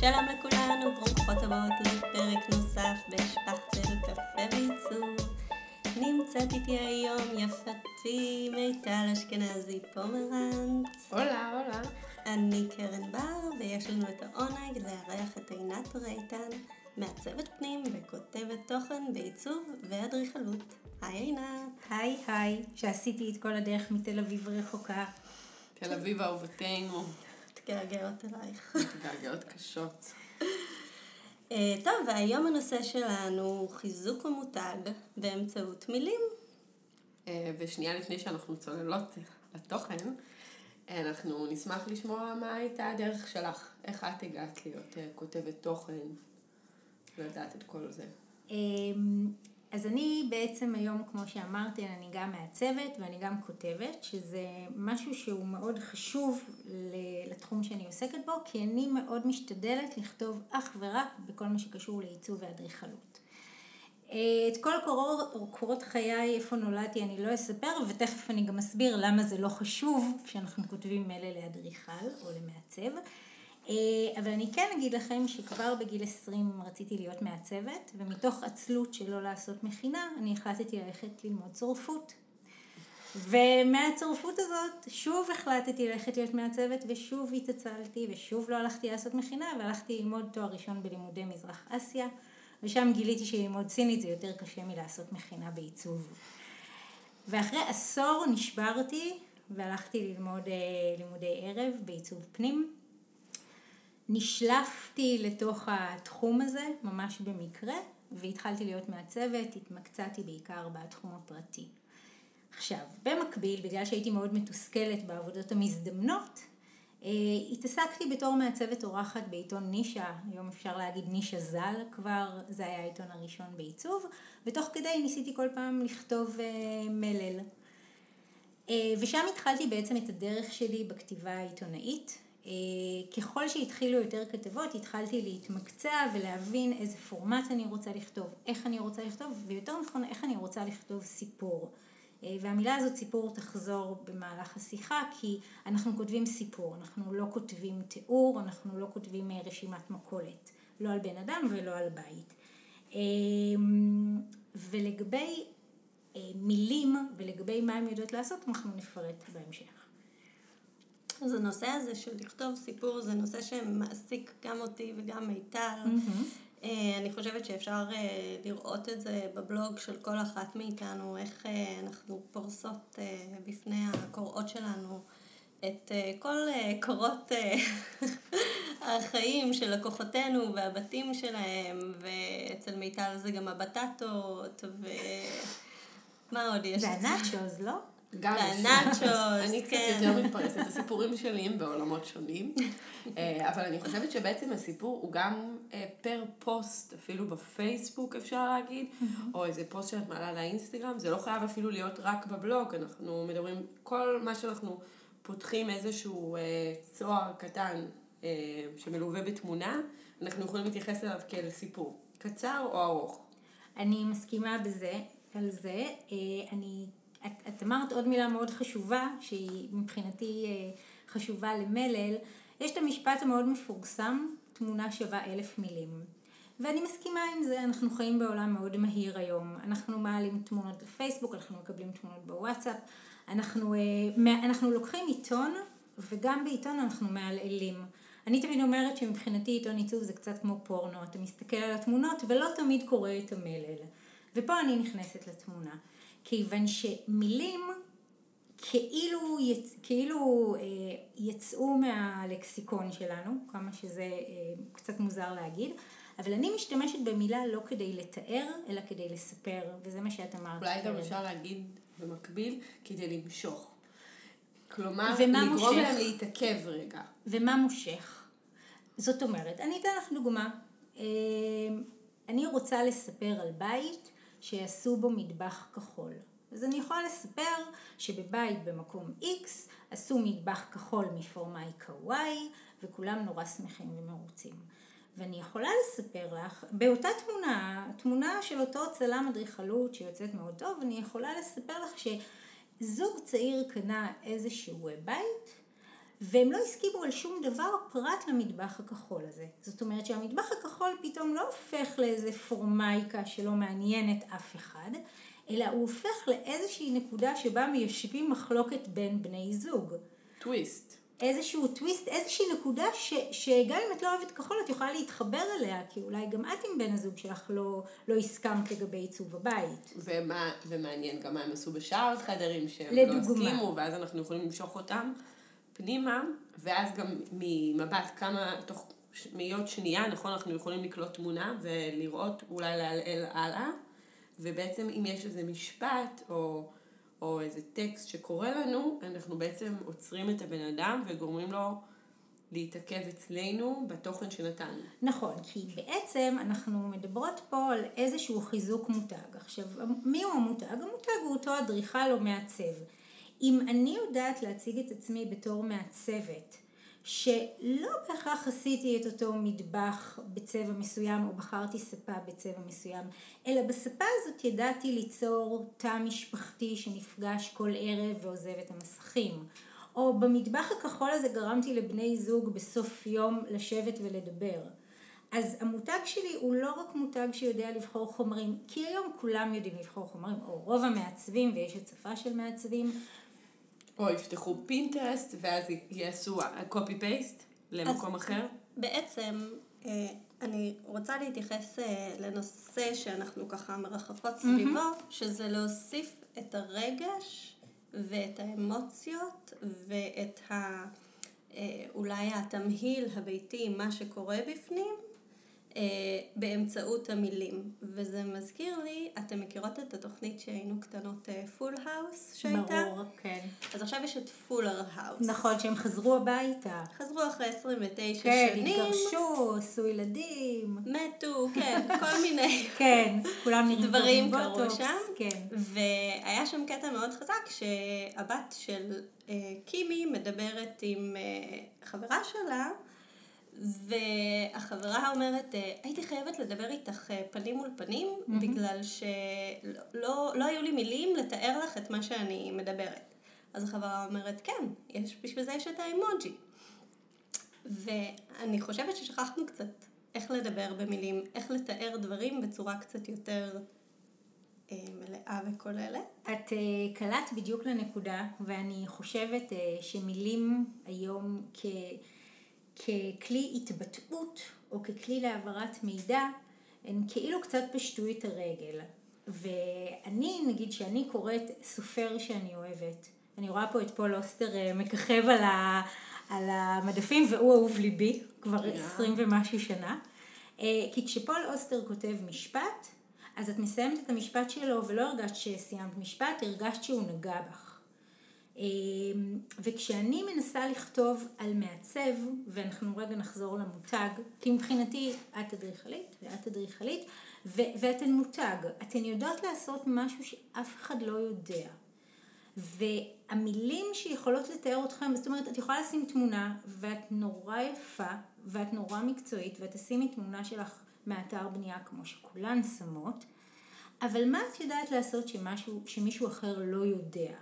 שלום לכולנו, ברוכות הבאות לפרק נוסף בשפכטל קפה ועיצוב. נמצאת איתי היום יפתי מיטל אשכנזי פומרנץ. הולה, הולה. אני קרן בר, ויש לנו את העונג לארח את עינת רייטן, מעצבת פנים וכותבת תוכן בעיצוב ואדריכלות. היי עינת. היי היי, שעשיתי את כל הדרך מתל אביב רחוקה. תל אביב אהובתנו. מתגעגעות אלייך. מתגעגעות קשות. אה, טוב, והיום הנושא שלנו הוא חיזוק המותג באמצעות מילים. אה, ושנייה לפני שאנחנו צוללות לתוכן, אה, אנחנו נשמח לשמוע מה הייתה הדרך שלך. איך את הגעת להיות כותבת תוכן, ולדעת את כל זה. אז אני בעצם היום, כמו שאמרתי, אני גם מעצבת ואני גם כותבת, שזה משהו שהוא מאוד חשוב לתחום שאני עוסקת בו, כי אני מאוד משתדלת לכתוב אך ורק בכל מה שקשור לעיצוב ואדריכלות. את כל קורות, קורות חיי, איפה נולדתי, אני לא אספר, ותכף אני גם אסביר למה זה לא חשוב כשאנחנו כותבים מילא לאדריכל או למעצב. אה, אבל אני כן אגיד לכם שכבר בגיל 20 רציתי להיות מעצבת, ומתוך עצלות שלא לעשות מכינה, אני החלטתי ללכת ללמוד צורפות. ומהצורפות הזאת שוב החלטתי ללכת להיות מעצבת ושוב התעצלתי ושוב לא הלכתי לעשות מכינה והלכתי ללמוד תואר ראשון בלימודי מזרח אסיה ושם גיליתי שללמוד סינית זה יותר קשה מלעשות מכינה בעיצוב. ואחרי עשור נשברתי והלכתי ללמוד אה, לימודי ערב בעיצוב פנים נשלפתי לתוך התחום הזה, ממש במקרה, והתחלתי להיות מעצבת, התמקצעתי בעיקר בתחום הפרטי. עכשיו, במקביל, בגלל שהייתי מאוד מתוסכלת בעבודות המזדמנות, אה, התעסקתי בתור מעצבת אורחת בעיתון נישה, היום אפשר להגיד נישה ז"ל כבר, זה היה העיתון הראשון בעיצוב, ותוך כדי ניסיתי כל פעם לכתוב אה, מלל. אה, ושם התחלתי בעצם את הדרך שלי בכתיבה העיתונאית. אה, ככל שהתחילו יותר כתבות, התחלתי להתמקצע ולהבין איזה פורמט אני רוצה לכתוב, איך אני רוצה לכתוב, ויותר נכון, איך אני רוצה לכתוב סיפור. אה, והמילה הזאת סיפור תחזור במהלך השיחה, כי אנחנו כותבים סיפור, אנחנו לא כותבים תיאור, אנחנו לא כותבים אה, רשימת מכולת, לא על בן אדם ולא על בית. ולגבי מילים ולגבי מה הן יודעות לעשות, אנחנו נפרט בהמשך. אז הנושא הזה של לכתוב סיפור זה נושא שמעסיק גם אותי וגם מיטל. Mm-hmm. אני חושבת שאפשר אה, לראות את זה בבלוג של כל אחת מאיתנו, איך אה, אנחנו פורסות בפני הקוראות שלנו את כל קורות החיים של לקוחותינו והבתים שלהם, ואצל מיטל זה גם הבטטות, ומה עוד יש? זה הנאצ'וז, לא? גם והנאצ'וס, אני קצת כן. יותר מתפרסת, הסיפורים שלי הם בעולמות שונים, אה, אבל אני חושבת שבעצם הסיפור הוא גם אה, פר פוסט, אפילו בפייסבוק אפשר להגיד, או איזה פוסט שאת מעלה לאינסטגרם, זה לא חייב אפילו להיות רק בבלוג, אנחנו מדברים, כל מה שאנחנו פותחים איזשהו אה, צוהר קטן שמלווה בתמונה, אנחנו יכולים להתייחס אליו כאל סיפור, קצר או ארוך. אני מסכימה בזה, על זה, אני את, את אמרת עוד מילה מאוד חשובה, שהיא מבחינתי אה, חשובה למלל, יש את המשפט המאוד מפורסם, תמונה שווה אלף מילים. ואני מסכימה עם זה, אנחנו חיים בעולם מאוד מהיר היום. אנחנו מעלים תמונות לפייסבוק, אנחנו מקבלים תמונות בוואטסאפ, אנחנו, אה, אנחנו לוקחים עיתון, וגם בעיתון אנחנו מעלעלים. אני תמיד אומרת שמבחינתי עיתון עיצוב זה קצת כמו פורנו, אתה מסתכל על התמונות ולא תמיד קורא את המלל. ופה אני נכנסת לתמונה. כיוון שמילים כאילו, יצ... כאילו אה, יצאו מהלקסיקון שלנו, כמה שזה אה, קצת מוזר להגיד, אבל אני משתמשת במילה לא כדי לתאר, אלא כדי לספר, וזה מה שאת אמרת. אולי גם אפשר להגיד במקביל, כדי למשוך. כלומר, לגרום להם להתעכב רגע. ומה מושך? זאת אומרת, אני אתן לך דוגמה. אה, אני רוצה לספר על בית שיעשו בו מטבח כחול. אז אני יכולה לספר שבבית במקום X עשו מטבח כחול מפורמייקה Y וכולם נורא שמחים ומרוצים. ואני יכולה לספר לך, באותה תמונה, תמונה של אותו צלם אדריכלות שיוצאת מאוד טוב, אני יכולה לספר לך שזוג צעיר קנה איזשהו בית והם לא הסכימו על שום דבר פרט למטבח הכחול הזה. זאת אומרת שהמטבח הכחול פתאום לא הופך לאיזה פורמייקה שלא מעניינת אף אחד, אלא הוא הופך לאיזושהי נקודה שבה מיישבים מחלוקת בין בני זוג. טוויסט. איזשהו טוויסט, איזושהי נקודה ש, שגם אם את לא אוהבת כחול את יכולה להתחבר אליה, כי אולי גם את עם בן הזוג שלך לא, לא הסכמת לגבי עיצוב הבית. ומה, ומעניין גם מה הם עשו בשאר החדרים שהם לדוגמה. לא הסכימו, ואז אנחנו יכולים למשוך אותם פנימה, ואז גם ממבט כמה, תוך מאיות שנייה, נכון, אנחנו יכולים לקלוט תמונה ולראות, אולי לעלעל הלאה, ובעצם אם יש איזה משפט או... או איזה טקסט שקורה לנו, אנחנו בעצם עוצרים את הבן אדם וגורמים לו להתעכב אצלנו בתוכן שנתנו. נכון, כי בעצם אנחנו מדברות פה על איזשהו חיזוק מותג. עכשיו, מי הוא המותג? המותג הוא אותו אדריכל או מעצב. אם אני יודעת להציג את עצמי בתור מעצבת, שלא בהכרח עשיתי את אותו מטבח בצבע מסוים או בחרתי ספה בצבע מסוים, אלא בספה הזאת ידעתי ליצור תא משפחתי שנפגש כל ערב ועוזב את המסכים. או במטבח הכחול הזה גרמתי לבני זוג בסוף יום לשבת ולדבר. אז המותג שלי הוא לא רק מותג שיודע לבחור חומרים, כי היום כולם יודעים לבחור חומרים, או רוב המעצבים, ויש הצפה של מעצבים, או יפתחו פינטרסט ואז יעשו copy paste למקום אחר. בעצם, אה, אני רוצה להתייחס אה, לנושא שאנחנו ככה מרחפות סביבו, שזה להוסיף את הרגש ואת האמוציות ואת ה... אה, אולי התמהיל הביתי, מה שקורה בפנים, באמצעות המילים. וזה מזכיר לי, אתם מכירות את התוכנית שהיינו קטנות Full House שהייתה? ברור, כן. אז עכשיו יש את Fuller House. נכון, שהם חזרו הביתה. חזרו אחרי 29 כן, שנים. התגרשו, עשו ילדים. מתו, כן, כל מיני כן, כולם דברים קרו שם. כן. והיה שם קטע מאוד חזק שהבת של אה, קימי מדברת עם אה, חברה שלה, והחברה אומרת, אה, הייתי חייבת לדבר איתך אה, פנים מול פנים, בגלל שלא לא, לא היו לי מילים לתאר לך את מה שאני מדברת. אז החברה אומרת, כן, יש, בשביל זה יש את האמוג'י. ואני חושבת ששכחנו קצת איך לדבר במילים, איך לתאר דברים בצורה קצת יותר אה, מלאה וכוללת. את uh, קלעת בדיוק לנקודה, ואני חושבת uh, שמילים היום כ, ככלי התבטאות, או ככלי להעברת מידע, הן כאילו קצת פשטו את הרגל. ואני, נגיד שאני קוראת סופר שאני אוהבת, אני רואה פה את פול אוסטר אה, מככב על, ה, על המדפים, והוא אהוב ליבי כבר עשרים ומשהו שנה. אה, כי כשפול אוסטר כותב משפט, אז את מסיימת את המשפט שלו ולא הרגשת שסיימת משפט, הרגשת שהוא נגע בך. אה, וכשאני מנסה לכתוב על מעצב, ואנחנו רגע נחזור למותג, כי מבחינתי את אדריכלית ואת אדריכלית, ו- ואתן מותג, אתן יודעות לעשות משהו שאף אחד לא יודע. והמילים שיכולות לתאר אתכם, זאת אומרת, את יכולה לשים תמונה, ואת נורא יפה, ואת נורא מקצועית, ואת תשימי תמונה שלך מאתר בנייה כמו שכולן שמות, אבל מה את יודעת לעשות שמשהו, שמישהו אחר לא יודע?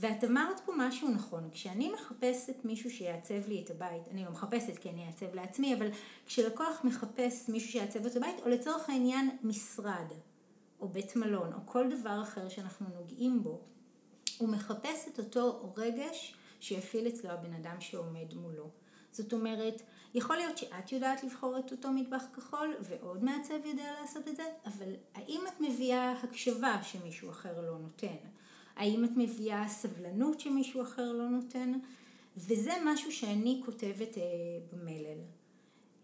ואת אמרת פה משהו נכון, כשאני מחפשת מישהו שיעצב לי את הבית, אני לא מחפשת כי אני אעצב לעצמי, אבל כשלקוח מחפש מישהו שיעצב את הבית, או לצורך העניין משרד, או בית מלון, או כל דבר אחר שאנחנו נוגעים בו, הוא מחפש את אותו רגש שיפעיל אצלו הבן אדם שעומד מולו. זאת אומרת, יכול להיות שאת יודעת לבחור את אותו מטבח כחול ועוד מעצב יודע לעשות את זה, אבל האם את מביאה הקשבה שמישהו אחר לא נותן? האם את מביאה סבלנות שמישהו אחר לא נותן? וזה משהו שאני כותבת אה, במלל.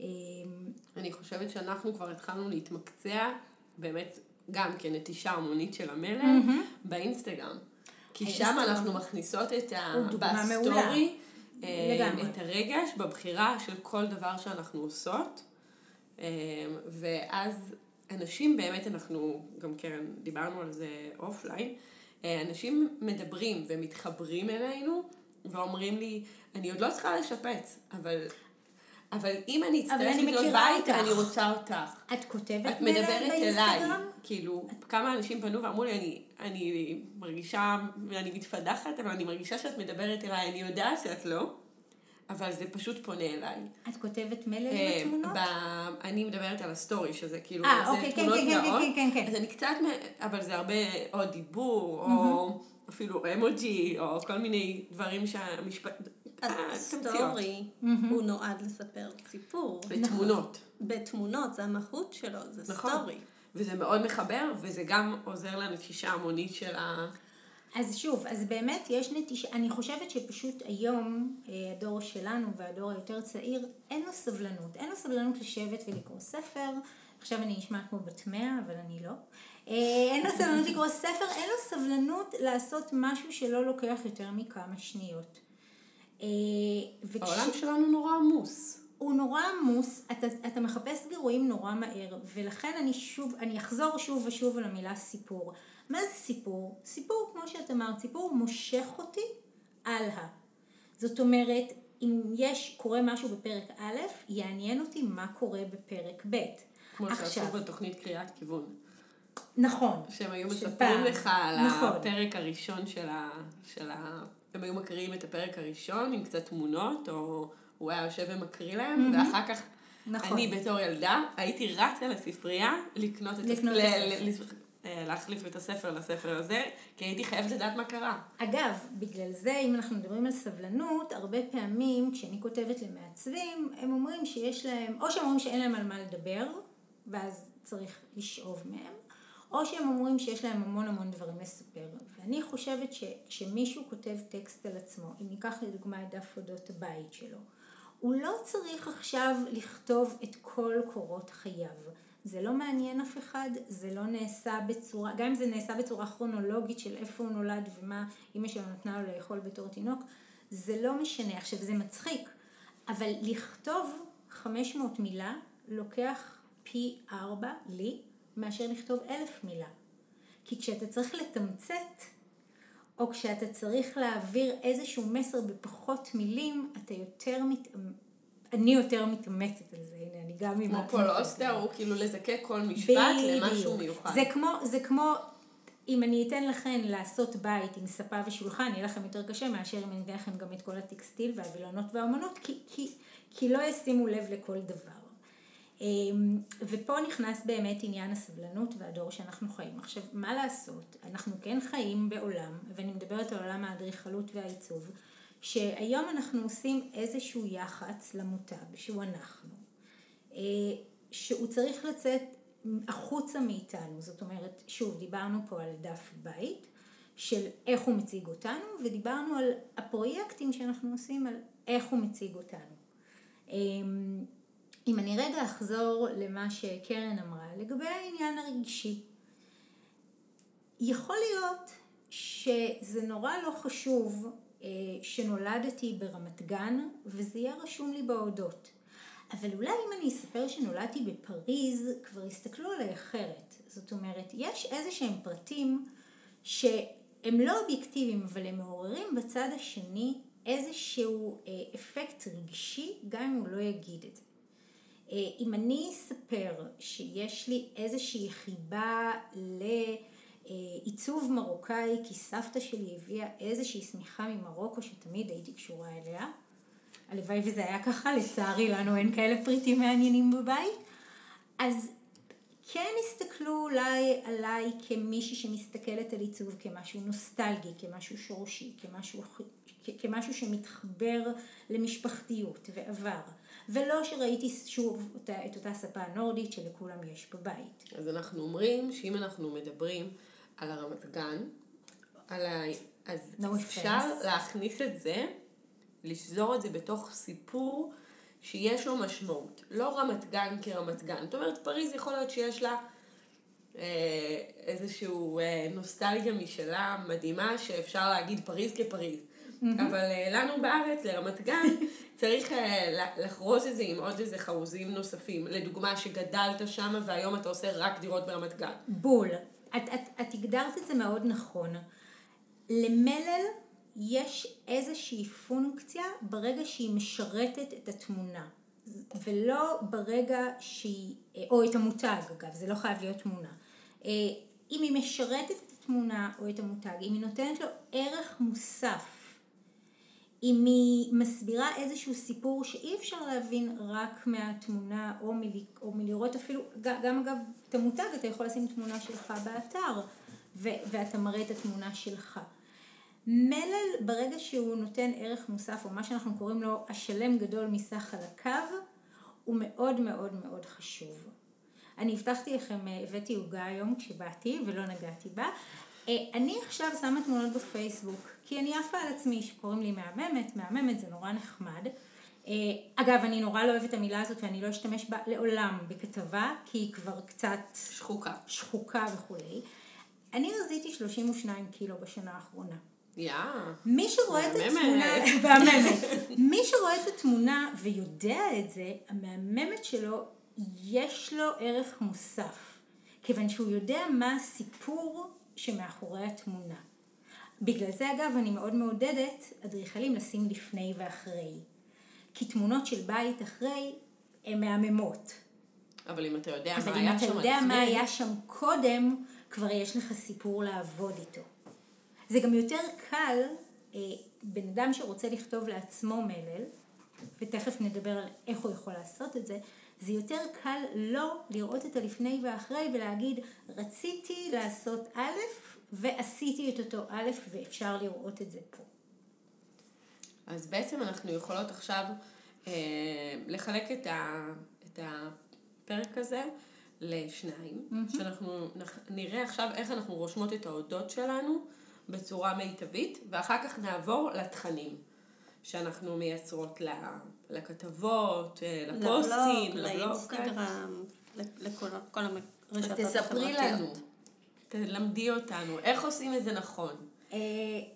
אה, אני חושבת שאנחנו כבר התחלנו להתמקצע באמת גם כנטישה המונית של המלל באינסטגרם. כי שם אנחנו מכניסות את ה... בסטורי, אה. את הרגש בבחירה של כל דבר שאנחנו עושות. אה, ואז אנשים באמת, אנחנו, גם קרן, דיברנו על זה offline, אנשים מדברים ומתחברים אלינו ואומרים לי, אני עוד לא צריכה לשפץ, אבל... אבל אם אני אצטרך אני לקנות בית, אותך. אני רוצה אותך. את כותבת את מדברת אליי? כאילו, כמה אנשים פנו ואמרו לי, אני, אני מרגישה, ואני מתפדחת, אבל אני מרגישה שאת מדברת אליי, אני יודעת שאת לא, אבל זה פשוט פונה אליי. את כותבת מלל אה, עם התמונות? ב- אני מדברת על הסטורי, שזה כאילו, אה, זה אוקיי, כן, תמונות כן, כן, נאות. כן, כן, כן. אז אני קצת, אבל זה הרבה או דיבור, או אפילו אמוג'י, או כל מיני דברים שהמשפט... אז אה. סטורי, הוא נועד לספר סיפור. בתמונות. בתמונות, זה המהות שלו, זה נכון. סטורי. וזה מאוד מחבר, וזה גם עוזר לנטישה המונית של ה... אז שוב, אז באמת יש נטישה, אני חושבת שפשוט היום אה, הדור שלנו והדור היותר צעיר, אין לו סבלנות. אין לו סבלנות לשבת ולקרוא ספר. עכשיו אני נשמעת כמו בת מאה, אבל אני לא. אה, אין לו סבלנות לקרוא ספר, אין לו סבלנות לעשות משהו שלא לוקח יותר מכמה שניות. אה, וכש- העולם שלנו נורא עמוס. הוא נורא עמוס, אתה, אתה מחפש גירויים נורא מהר, ולכן אני שוב, אני אחזור שוב ושוב על המילה סיפור. מה זה סיפור? סיפור, כמו שאת אמרת, סיפור מושך אותי הלאה. זאת אומרת, אם יש, קורה משהו בפרק א', יעניין אותי מה קורה בפרק ב'. כמו שעשו בתוכנית קריאת כיוון. נכון. שהם היו מספרים. לך על נכון. הפרק הראשון של ה... של ה... הם היו מקריאים את הפרק הראשון עם קצת תמונות, או הוא היה יושב ומקריא להם, ואחר כך נכון. אני בתור ילדה הייתי רצה לספרייה לקנות את לקנות אה, להחליף את הספר לספר הזה, כי הייתי חייבת לדעת מה קרה. אגב, בגלל זה, אם אנחנו מדברים על סבלנות, הרבה פעמים כשאני כותבת למעצבים, הם אומרים שיש להם, או שהם אומרים שאין להם על מה לדבר, ואז צריך לשאוב מהם, או שהם אומרים שיש להם המון המון דברים לספר. ואני חושבת שכשמישהו כותב טקסט על עצמו, אם ניקח לדוגמה את דף אודות הבית שלו, הוא לא צריך עכשיו לכתוב את כל קורות חייו. זה לא מעניין אף אחד, זה לא נעשה בצורה, גם אם זה נעשה בצורה כרונולוגית של איפה הוא נולד ומה אמא שלו נתנה לו לאכול בתור תינוק, זה לא משנה. עכשיו זה מצחיק, אבל לכתוב 500 מילה לוקח פי ארבע לי מאשר לכתוב אלף מילה. כי כשאתה צריך לתמצת, או כשאתה צריך להעביר איזשהו מסר בפחות מילים, אתה יותר מתאמצ... אני יותר מתאמצת על זה, הנה, אני גם עם... כמו פול אוסטר, הוא כאילו לזקק כל משפט למשהו בדיוק. מיוחד. זה כמו, זה כמו, אם אני אתן לכן לעשות בית עם ספה ושולחן, יהיה לכם יותר קשה מאשר אם אני אתן לכם גם את כל הטקסטיל והווילונות והאומנות, כי, כי, כי לא ישימו לב לכל דבר. אמ, ופה נכנס באמת עניין הסבלנות והדור שאנחנו חיים. עכשיו, מה לעשות? אנחנו כן חיים בעולם, ואני מדברת על עולם האדריכלות והעיצוב, שהיום אנחנו עושים איזשהו יח"צ למותג, שהוא אנחנו, אה, שהוא צריך לצאת החוצה מאיתנו. זאת אומרת, שוב, דיברנו פה על דף בית, של איך הוא מציג אותנו, ודיברנו על הפרויקטים שאנחנו עושים, על איך הוא מציג אותנו. אמ, אם אני רגע אחזור למה שקרן אמרה לגבי העניין הרגשי, יכול להיות שזה נורא לא חשוב אה, שנולדתי ברמת גן וזה יהיה רשום לי בהודות. אבל אולי אם אני אספר שנולדתי בפריז, כבר יסתכלו עליי אחרת. זאת אומרת, יש איזה שהם פרטים שהם לא אובייקטיביים, אבל הם מעוררים בצד השני איזשהו אה, אפקט רגשי, גם אם הוא לא יגיד את זה. אה, אם אני אספר שיש לי איזושהי חיבה לעיצוב מרוקאי, כי סבתא שלי הביאה איזושהי שמיכה ממרוקו שתמיד הייתי קשורה אליה, הלוואי וזה היה ככה, לצערי לנו אין כאלה פריטים מעניינים בבית, אז כן הסתכלו אולי עליי כמישהי שמסתכלת על עיצוב כמשהו נוסטלגי, כמשהו שורשי, כמשהו, כמשהו שמתחבר למשפחתיות ועבר. ולא שראיתי שוב אותה, את אותה ספה הנורדית שלכולם יש בבית. אז אנחנו אומרים שאם אנחנו מדברים על הרמת גן, על ה... אז No אפשר offense. להכניס את זה, לשזור את זה בתוך סיפור שיש לו משמעות. לא רמת גן כרמת גן. זאת אומרת, פריז יכול להיות שיש לה אה, איזשהו אה, נוסטלגיה משלה מדהימה, שאפשר להגיד פריז כפריז. אבל אה, לנו בארץ, לרמת גן, צריך אה, לחרוז את זה עם עוד איזה חרוזים נוספים. לדוגמה, שגדלת שם והיום אתה עושה רק דירות ברמת גן. בול. את, את, את הגדרת את זה מאוד נכון. למלל יש איזושהי פונקציה ברגע שהיא משרתת את התמונה. ולא ברגע שהיא, או את המותג אגב, זה לא חייב להיות תמונה. אה, אם היא משרתת את התמונה או את המותג, אם היא נותנת לו ערך מוסף, אם היא מסבירה איזשהו סיפור שאי אפשר להבין רק מהתמונה או, מל... או מלראות אפילו, גם אגב את המותג אתה יכול לשים תמונה שלך באתר ו... ואתה מראה את התמונה שלך. מלל ברגע שהוא נותן ערך מוסף או מה שאנחנו קוראים לו השלם גדול מסך חלקיו הוא מאוד מאוד מאוד חשוב. אני הבטחתי לכם, הבאתי עוגה היום כשבאתי ולא נגעתי בה. אה, אני עכשיו שמה תמונות בפייסבוק, כי אני עפה על עצמי שקוראים לי מהממת, מהממת זה נורא נחמד. אה, אגב, אני נורא לא אוהבת את המילה הזאת ואני לא אשתמש בה לעולם בכתבה, כי היא כבר קצת... שחוקה. שחוקה וכולי. אני רזיתי 32 קילו בשנה האחרונה. יא. מי שרואה את התמונה, והממת, מי שרואה את התמונה ויודע את זה, המהממת שלו, יש לו ערך מוסף. כיוון שהוא יודע מה הסיפור שמאחורי התמונה. בגלל זה אגב אני מאוד מעודדת אדריכלים לשים לפני ואחרי. כי תמונות של בית אחרי הן מהממות. אבל אם אתה יודע אבל מה אם היה אתה שם יודע עצמי, מה היה שם קודם, כבר יש לך סיפור לעבוד איתו. זה גם יותר קל, אה, בן אדם שרוצה לכתוב לעצמו מלל, ותכף נדבר על איך הוא יכול לעשות את זה, זה יותר קל לא לראות את הלפני ואחרי ולהגיד, רציתי לעשות א' ועשיתי את אותו א' ואפשר לראות את זה פה. אז בעצם אנחנו יכולות עכשיו אה, לחלק את, ה, את הפרק הזה לשניים, mm-hmm. שאנחנו נח, נראה עכשיו איך אנחנו רושמות את ההודות שלנו בצורה מיטבית, ואחר כך נעבור לתכנים שאנחנו מייצרות ל, לכתבות, אה, לפוסטים, לבלוג, לאינסטגרם, לכל כל אז הרשתות תספרי החברתיות. לנו, תלמדי אותנו, איך עושים את זה נכון, אה,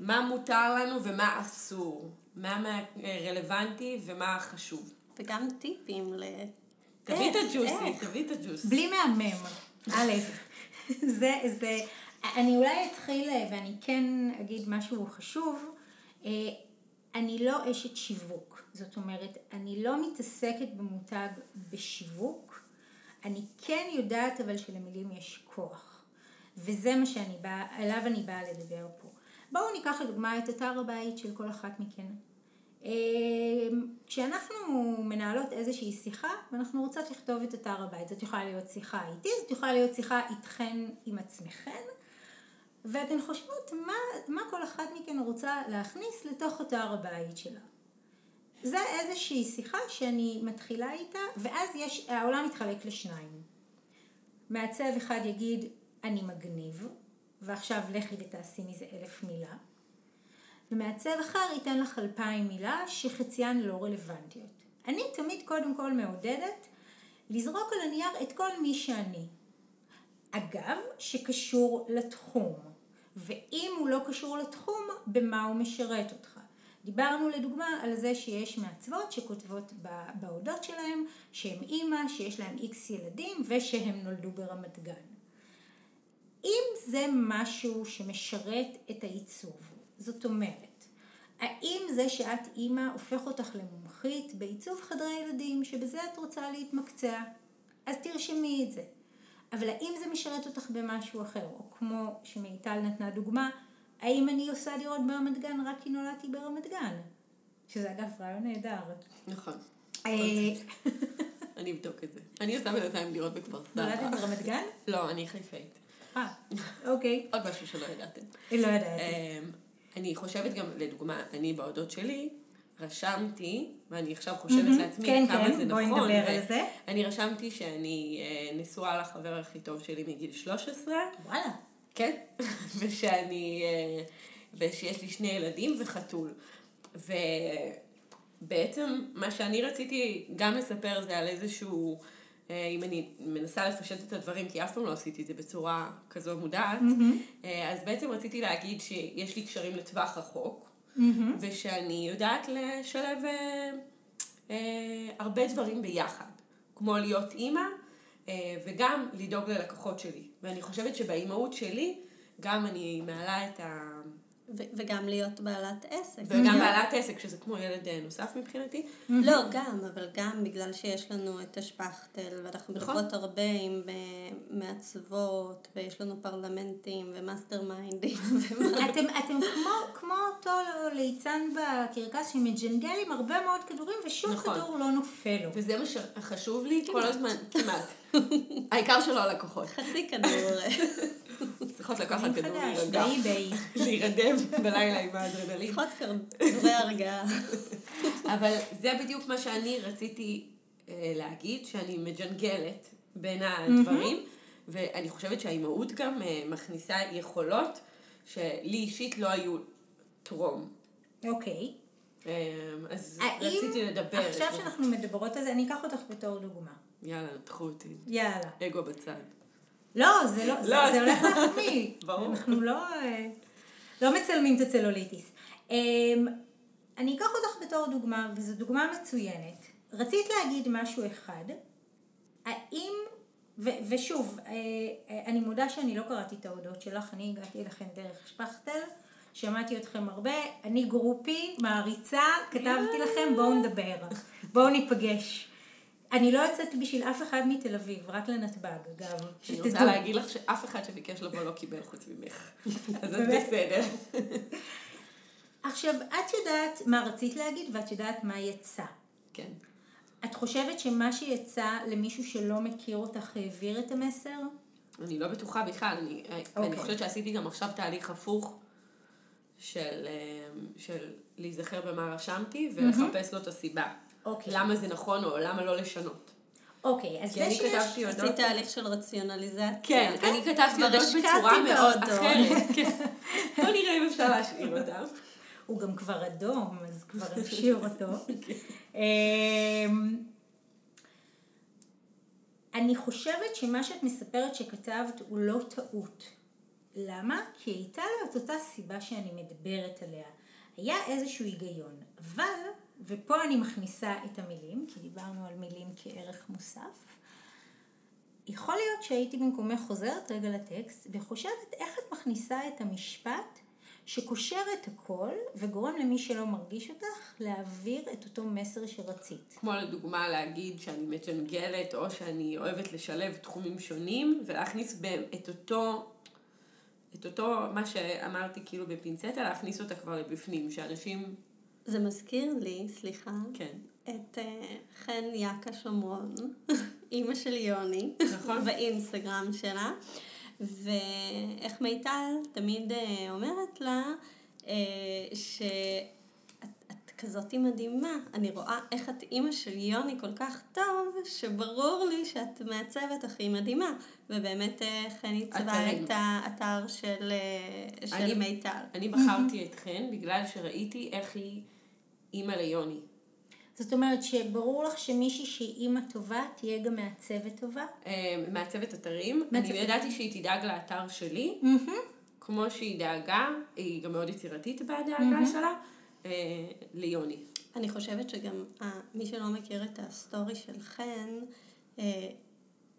מה מותר לנו ומה אסור, מה מה- רלוונטי ומה חשוב. וגם טיפים ל... תביאי את? הג'וסי? תביאי את הג'וסי. בלי מהמם, א', זה, זה, אני אולי אתחיל אה, ואני כן אגיד משהו חשוב, אה, אני לא אשת שיווק, זאת אומרת, אני לא מתעסקת במותג בשיווק, אני כן יודעת אבל שלמילים יש כוח, וזה מה שאני באה, עליו אני באה לדבר פה. בואו ניקח לדוגמה את אתר הבית של כל אחת מכן. אה, כשאנחנו מנהלות איזושהי שיחה ואנחנו רוצות לכתוב את אתר הבית, זאת יכולה להיות שיחה איתי, זאת יכולה להיות שיחה איתכן עם עצמכן, ואתן חושבות מה, מה כל אחת מכן רוצה להכניס לתוך אתר הבית שלה. זה איזושהי שיחה שאני מתחילה איתה, ואז יש, העולם מתחלק לשניים. מעצב אחד יגיד, אני מגניב, ועכשיו לכי ותעשי מזה אלף מילה. ומעצב אחר ייתן לך אלפיים מילה שחציין לא רלוונטיות. אני תמיד קודם כל מעודדת לזרוק על הנייר את כל מי שאני. אגב, שקשור לתחום. ואם הוא לא קשור לתחום, במה הוא משרת אותך. דיברנו לדוגמה על זה שיש מעצבות שכותבות בהודות שלהם שהם אימא, שיש להם איקס ילדים ושהם נולדו ברמת גן. אם זה משהו שמשרת את העיצוב, זאת אומרת, האם זה שאת אימא הופך אותך למומחית בעיצוב חדרי ילדים, שבזה את רוצה להתמקצע? אז תרשמי את זה. אבל האם זה משרת אותך במשהו אחר? או כמו שמיטל נתנה דוגמה, האם אני עושה דירות ברמת גן רק כי נולדתי ברמת גן? שזה אגב רעיון נהדר. נכון. אה, אני אבדוק את זה. אני עושה בינתיים דירות בכפר נולדת סבא. ברמת גן? לא, אני חיפאית. אה, אוקיי. עוד משהו שלא ידעתם. לא ידעתי. אמ, אני חושבת גם, לדוגמה, אני בהודות שלי, רשמתי, ואני עכשיו חושבת מהמם. לעצמי כן, כמה כן, זה בואי נכון. נדבר ו- על זה. אני רשמתי שאני אה, נשואה לחבר הכי טוב שלי מגיל 13, וואלה. כן, ושאני, אה, ושיש לי שני ילדים וחתול. ובעצם מה שאני רציתי גם לספר זה על איזשהו, אה, אם אני מנסה לפשט את הדברים, כי אף פעם לא עשיתי את זה בצורה כזו מודעת, אה, אז בעצם רציתי להגיד שיש לי קשרים לטווח רחוק, ושאני יודעת לשלב אה, אה, הרבה דברים ביחד, כמו להיות אימא, אה, וגם לדאוג ללקוחות שלי. ואני חושבת שבאימהות שלי, גם אני מעלה את ה... ו- וגם להיות בעלת עסק. וגם בעלת עסק, שזה כמו ילד אה, נוסף מבחינתי. לא, גם, אבל גם בגלל שיש לנו את השפכטל, ואנחנו נכון. מדברות הרבה עם אה, מעצבות, ויש לנו פרלמנטים ו mastermind ים. אתם, אתם כמו, כמו אותו ליצן בקרקס שמג'נגל עם הרבה מאוד כדורים ושום נכון. כדור לא נופל לו. וזה מה שחשוב לי כל הזמן, כמעט. העיקר שלא הלקוחות. חצי כדור. צריכות לקחת כדור להירגע. להירדם בלילה עם האדרנלין. צריכות כדורי הרגעה. אבל זה בדיוק מה שאני רציתי אה, להגיד, שאני מג'נגלת בין הדברים, ואני חושבת שהאימהות גם אה, מכניסה יכולות שלי אישית לא היו טרום. אוקיי. אה, אז רציתי לדבר. עכשיו שאנחנו מדברות על זה, אני אקח אותך בתור דוגמה. יאללה, קחו אותי. יאללה. אגו בצד. לא, זה לא, זה, לא, זה הולך. להחמיא. ברור. אנחנו לא, אה, לא מצלמים את הצלוליטיס. אמ, אני אקח אותך בתור דוגמה, וזו דוגמה מצוינת. רצית להגיד משהו אחד, האם, ו, ושוב, אה, אה, אני מודה שאני לא קראתי את ההודעות שלך, אני הגעתי אליכם דרך שפכטל, שמעתי אתכם הרבה, אני גרופי, מעריצה, כתבתי לכם, בואו נדבר, בואו ניפגש. אני לא יוצאת בשביל אף אחד מתל אביב, רק לנתב"ג, אגב. אני. רוצה להגיד לך שאף אחד שביקש לבוא לא קיבל חוץ ממך. אז את? בסדר. עכשיו, את יודעת מה רצית להגיד ואת יודעת מה יצא. כן. את חושבת שמה שיצא למישהו שלא מכיר אותך העביר את המסר? אני לא בטוחה בכלל, אני, אני אוקיי. חושבת שעשיתי גם עכשיו תהליך הפוך של, אה, של להיזכר במה רשמתי ולחפש לו את הסיבה. אוקיי. למה זה נכון או למה לא לשנות. אוקיי, אז כי זה אני שיש... כתבתי הודעות. עשית תהליך של רציונליזציה. כן, אני כתבתי הודעות השקעתי בצורה מאוד. אחרת. כן. בוא נראה אם אפשר להשאיר אותם. הוא גם כבר אדום, אז כבר נשאיר אותו. כן. אמ, אני חושבת שמה שאת מספרת שכתבת הוא לא טעות. למה? כי הייתה לה את אותה סיבה שאני מדברת עליה. היה איזשהו היגיון. אבל, ופה אני מכניסה את המילים, כי דיברנו על מילים כערך מוסף, יכול להיות שהייתי במקומך חוזרת רגע לטקסט וחושבת איך את מכניסה את המשפט שקושר את הכל וגורם למי שלא מרגיש אותך להעביר את אותו מסר שרצית. כמו לדוגמה להגיד שאני מג'נגלת או שאני אוהבת לשלב תחומים שונים ולהכניס בהם את אותו, את אותו, מה שאמרתי כאילו בפינצטה, להכניס אותה כבר לבפנים, שאנשים, זה מזכיר לי, סליחה, כן, את אה, חן יאקה שומרון, אימא של יוני, נכון. באינסטגרם שלה, ואיך מיטל תמיד אה, אומרת לה שאת את כזאתי מדהימה, אני רואה איך את אימא של יוני כל כך טוב, שברור לי שאת מעצבת הכי מדהימה, ובאמת אה, חן עיצבה. את האתר של, אה, של אני- מיטל. אני בחרתי את חן בגלל שראיתי איך היא אימא ליוני. זאת אומרת שברור לך שמישהי שהיא אימא טובה תהיה גם מעצבת טובה? אה, מעצבת אתרים, מעצבת אני ידעתי שהיא תדאג לאתר שלי, כמו שהיא דאגה, היא גם מאוד יצירתית בדאגה שלה, אה, ליוני. אני חושבת שגם אה, מי שלא מכיר את הסטורי של חן, אה,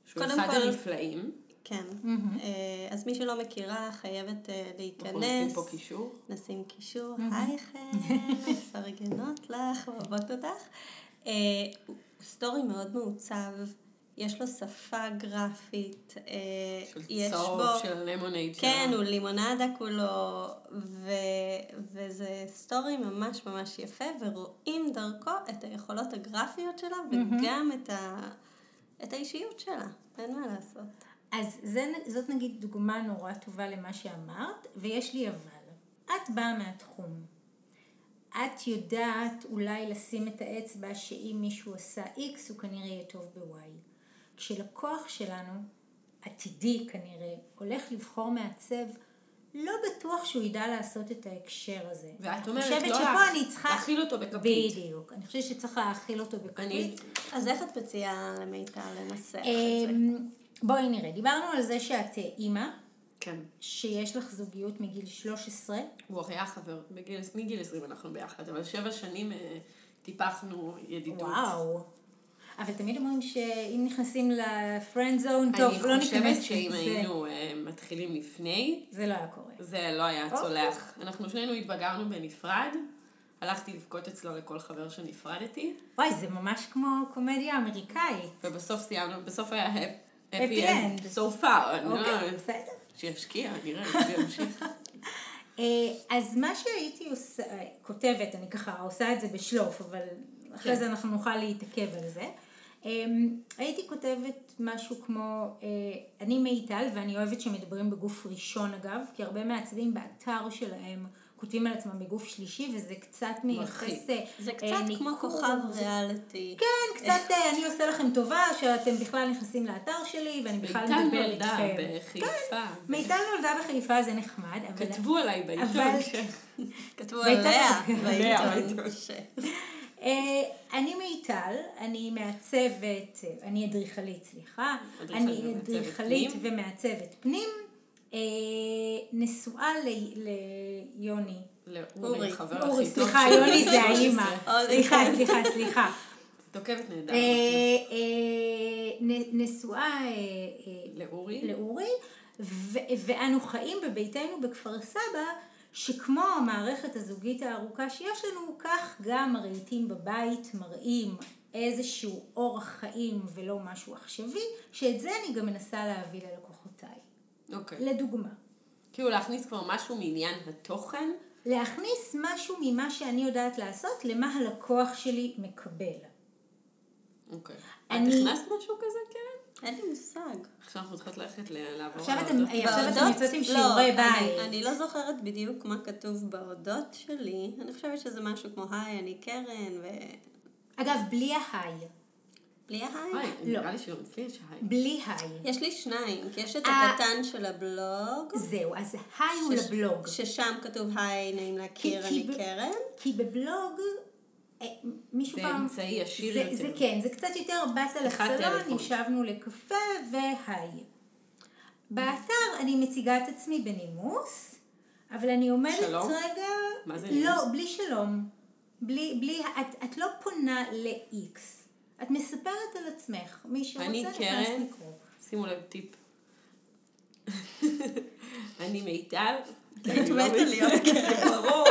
שהוא אחד כל- הנפלאים. כן, אה, אז מי שלא מכירה חייבת אה, אנחנו נשים להיכנס. פה קישור. נשים קישור, היי חן, מפרגנות לך, אוהבות אותך. סטורי מאוד מעוצב, יש לו שפה גרפית, אה, של יש צהוב, בו... של ה lemonade שלו. כן, הוא לימונדה כולו, ו... וזה סטורי ממש ממש יפה, ורואים דרכו את היכולות הגרפיות שלה, וגם את, ה... את האישיות שלה, אין מה לעשות. אז זה, זאת נגיד דוגמה נורא טובה למה שאמרת, ויש לי אבל. את באה מהתחום. את יודעת אולי לשים את האצבע שאם מישהו עשה X הוא כנראה יהיה טוב ב-Y. כשלקוח שלנו, עתידי כנראה, הולך לבחור מעצב, לא בטוח שהוא ידע לעשות את ההקשר הזה. ואת אומרת, חושבת לא שפה אני צריכה... להכיל אותו בכפית. בדיוק. אני חושבת שצריך להאכיל אותו בכפית. אני, אז איך את מציעה למיטל לנסח את זה? אמ, בואי נראה, דיברנו על זה שאת אה, אימא, כן. שיש לך זוגיות מגיל 13, הוא היה חבר, בגיל, מגיל 20 אנחנו ביחד, אבל שבע שנים אה, טיפחנו ידידות. וואו. אבל תמיד אומרים שאם נכנסים לפרנד זון, טוב, לא אני ניכנס חושבת שאם לזה. היינו אה, מתחילים לפני, זה לא היה קורה. זה לא היה אוקיי. צולח. אנחנו שנינו התבגרנו בנפרד, הלכתי לבכות אצלו לכל חבר שנפרדתי, וואי, זה ממש כמו קומדיה אמריקאית. ובסוף סיימנו, בסוף היה happy end, so far, אני לא- אוקיי, בסדר. שישקיע, נראה, זה ימשיך. אה, אז מה שהייתי עושה, אה, כותבת, אני ככה עושה את זה בשלוף, אבל אחרי כן. זה אנחנו נוכל להתעכב על זה. אה, הייתי כותבת משהו כמו, אה, אני מיטל ואני אוהבת שמדברים בגוף ראשון אגב, כי הרבה מעצבים באתר שלהם כותבים על עצמם בגוף שלישי וזה קצת מייחס אה, זה אה, קצת כמו ניכור, כוכב ריאליטי. כן, קצת אה, אני עושה לכם טובה שאתם בכלל נכנסים לאתר שלי ואני בכלל מיטל מדבר נולדה איתכם. בחיפה. מיטל נולדה בחיפה זה נחמד, אבל... כתבו עליי בעיתון. אבל- כתבו עליה בעיתון. אה, אני מיטל, אני מעצבת, אה, אני אדריכלית, סליחה, אני אדריכלית. ומעצבת פנים, אה, נשואה ליוני, לאורי, אורי. חבר הכי אורי, סליחה. יוני זה האימא. סליחה, סליחה, סליחה, את עוקבת נהדר. אה, אה, נשואה אה, אה, לאורי? לאורי, ואנו חיים בביתנו בכפר סבא, שכמו המערכת הזוגית הארוכה שיש לנו, כך גם הרהיטים בבית מראים איזשהו אורח חיים ולא משהו עכשווי, שאת זה אני גם מנסה להביא ללקוחותיי. אוקיי. לדוגמה, כאילו להכניס כבר משהו מעניין התוכן. להכניס משהו ממה שאני יודעת לעשות למה הלקוח שלי מקבל. אוקיי. את אני- הכנסת משהו כזה, קרן? אין לי מושג. עכשיו אנחנו צריכות ללכת לעבור עכשיו אתם- לא, שיעורי אני- בית. אני לא זוכרת בדיוק מה כתוב בהודות שלי. אני חושבת שזה משהו כמו היי, אני קרן, ו... אגב, בלי ההיי. בלי ההיי? לא. נראה לי אצלי יש היי. בלי היי. יש לי שניים, כי יש את. הקטן של הבלוג. זהו, אז היי הוא לבלוג. ששם כתוב היי, נעים להכיר, כי- אני קרן. כי בבלוג, מישהו זה פעם... אמצעי ישיר זה, יותר. זה כן, זה קצת יותר באת לסלון. ישבנו לקפה והי. באתר אני מציגה את עצמי בנימוס, אבל אני עומדת שלום? רגע... מה זה לא, נימוס? בלי שלום. בלי, בלי, את, את לא פונה ל-X. את מספרת על עצמך. מי שרוצה אני נכנס קרן. לקרוא. שימו לב טיפ. אני מיטל. היית אני לא מתה. להיות קרן. ברור.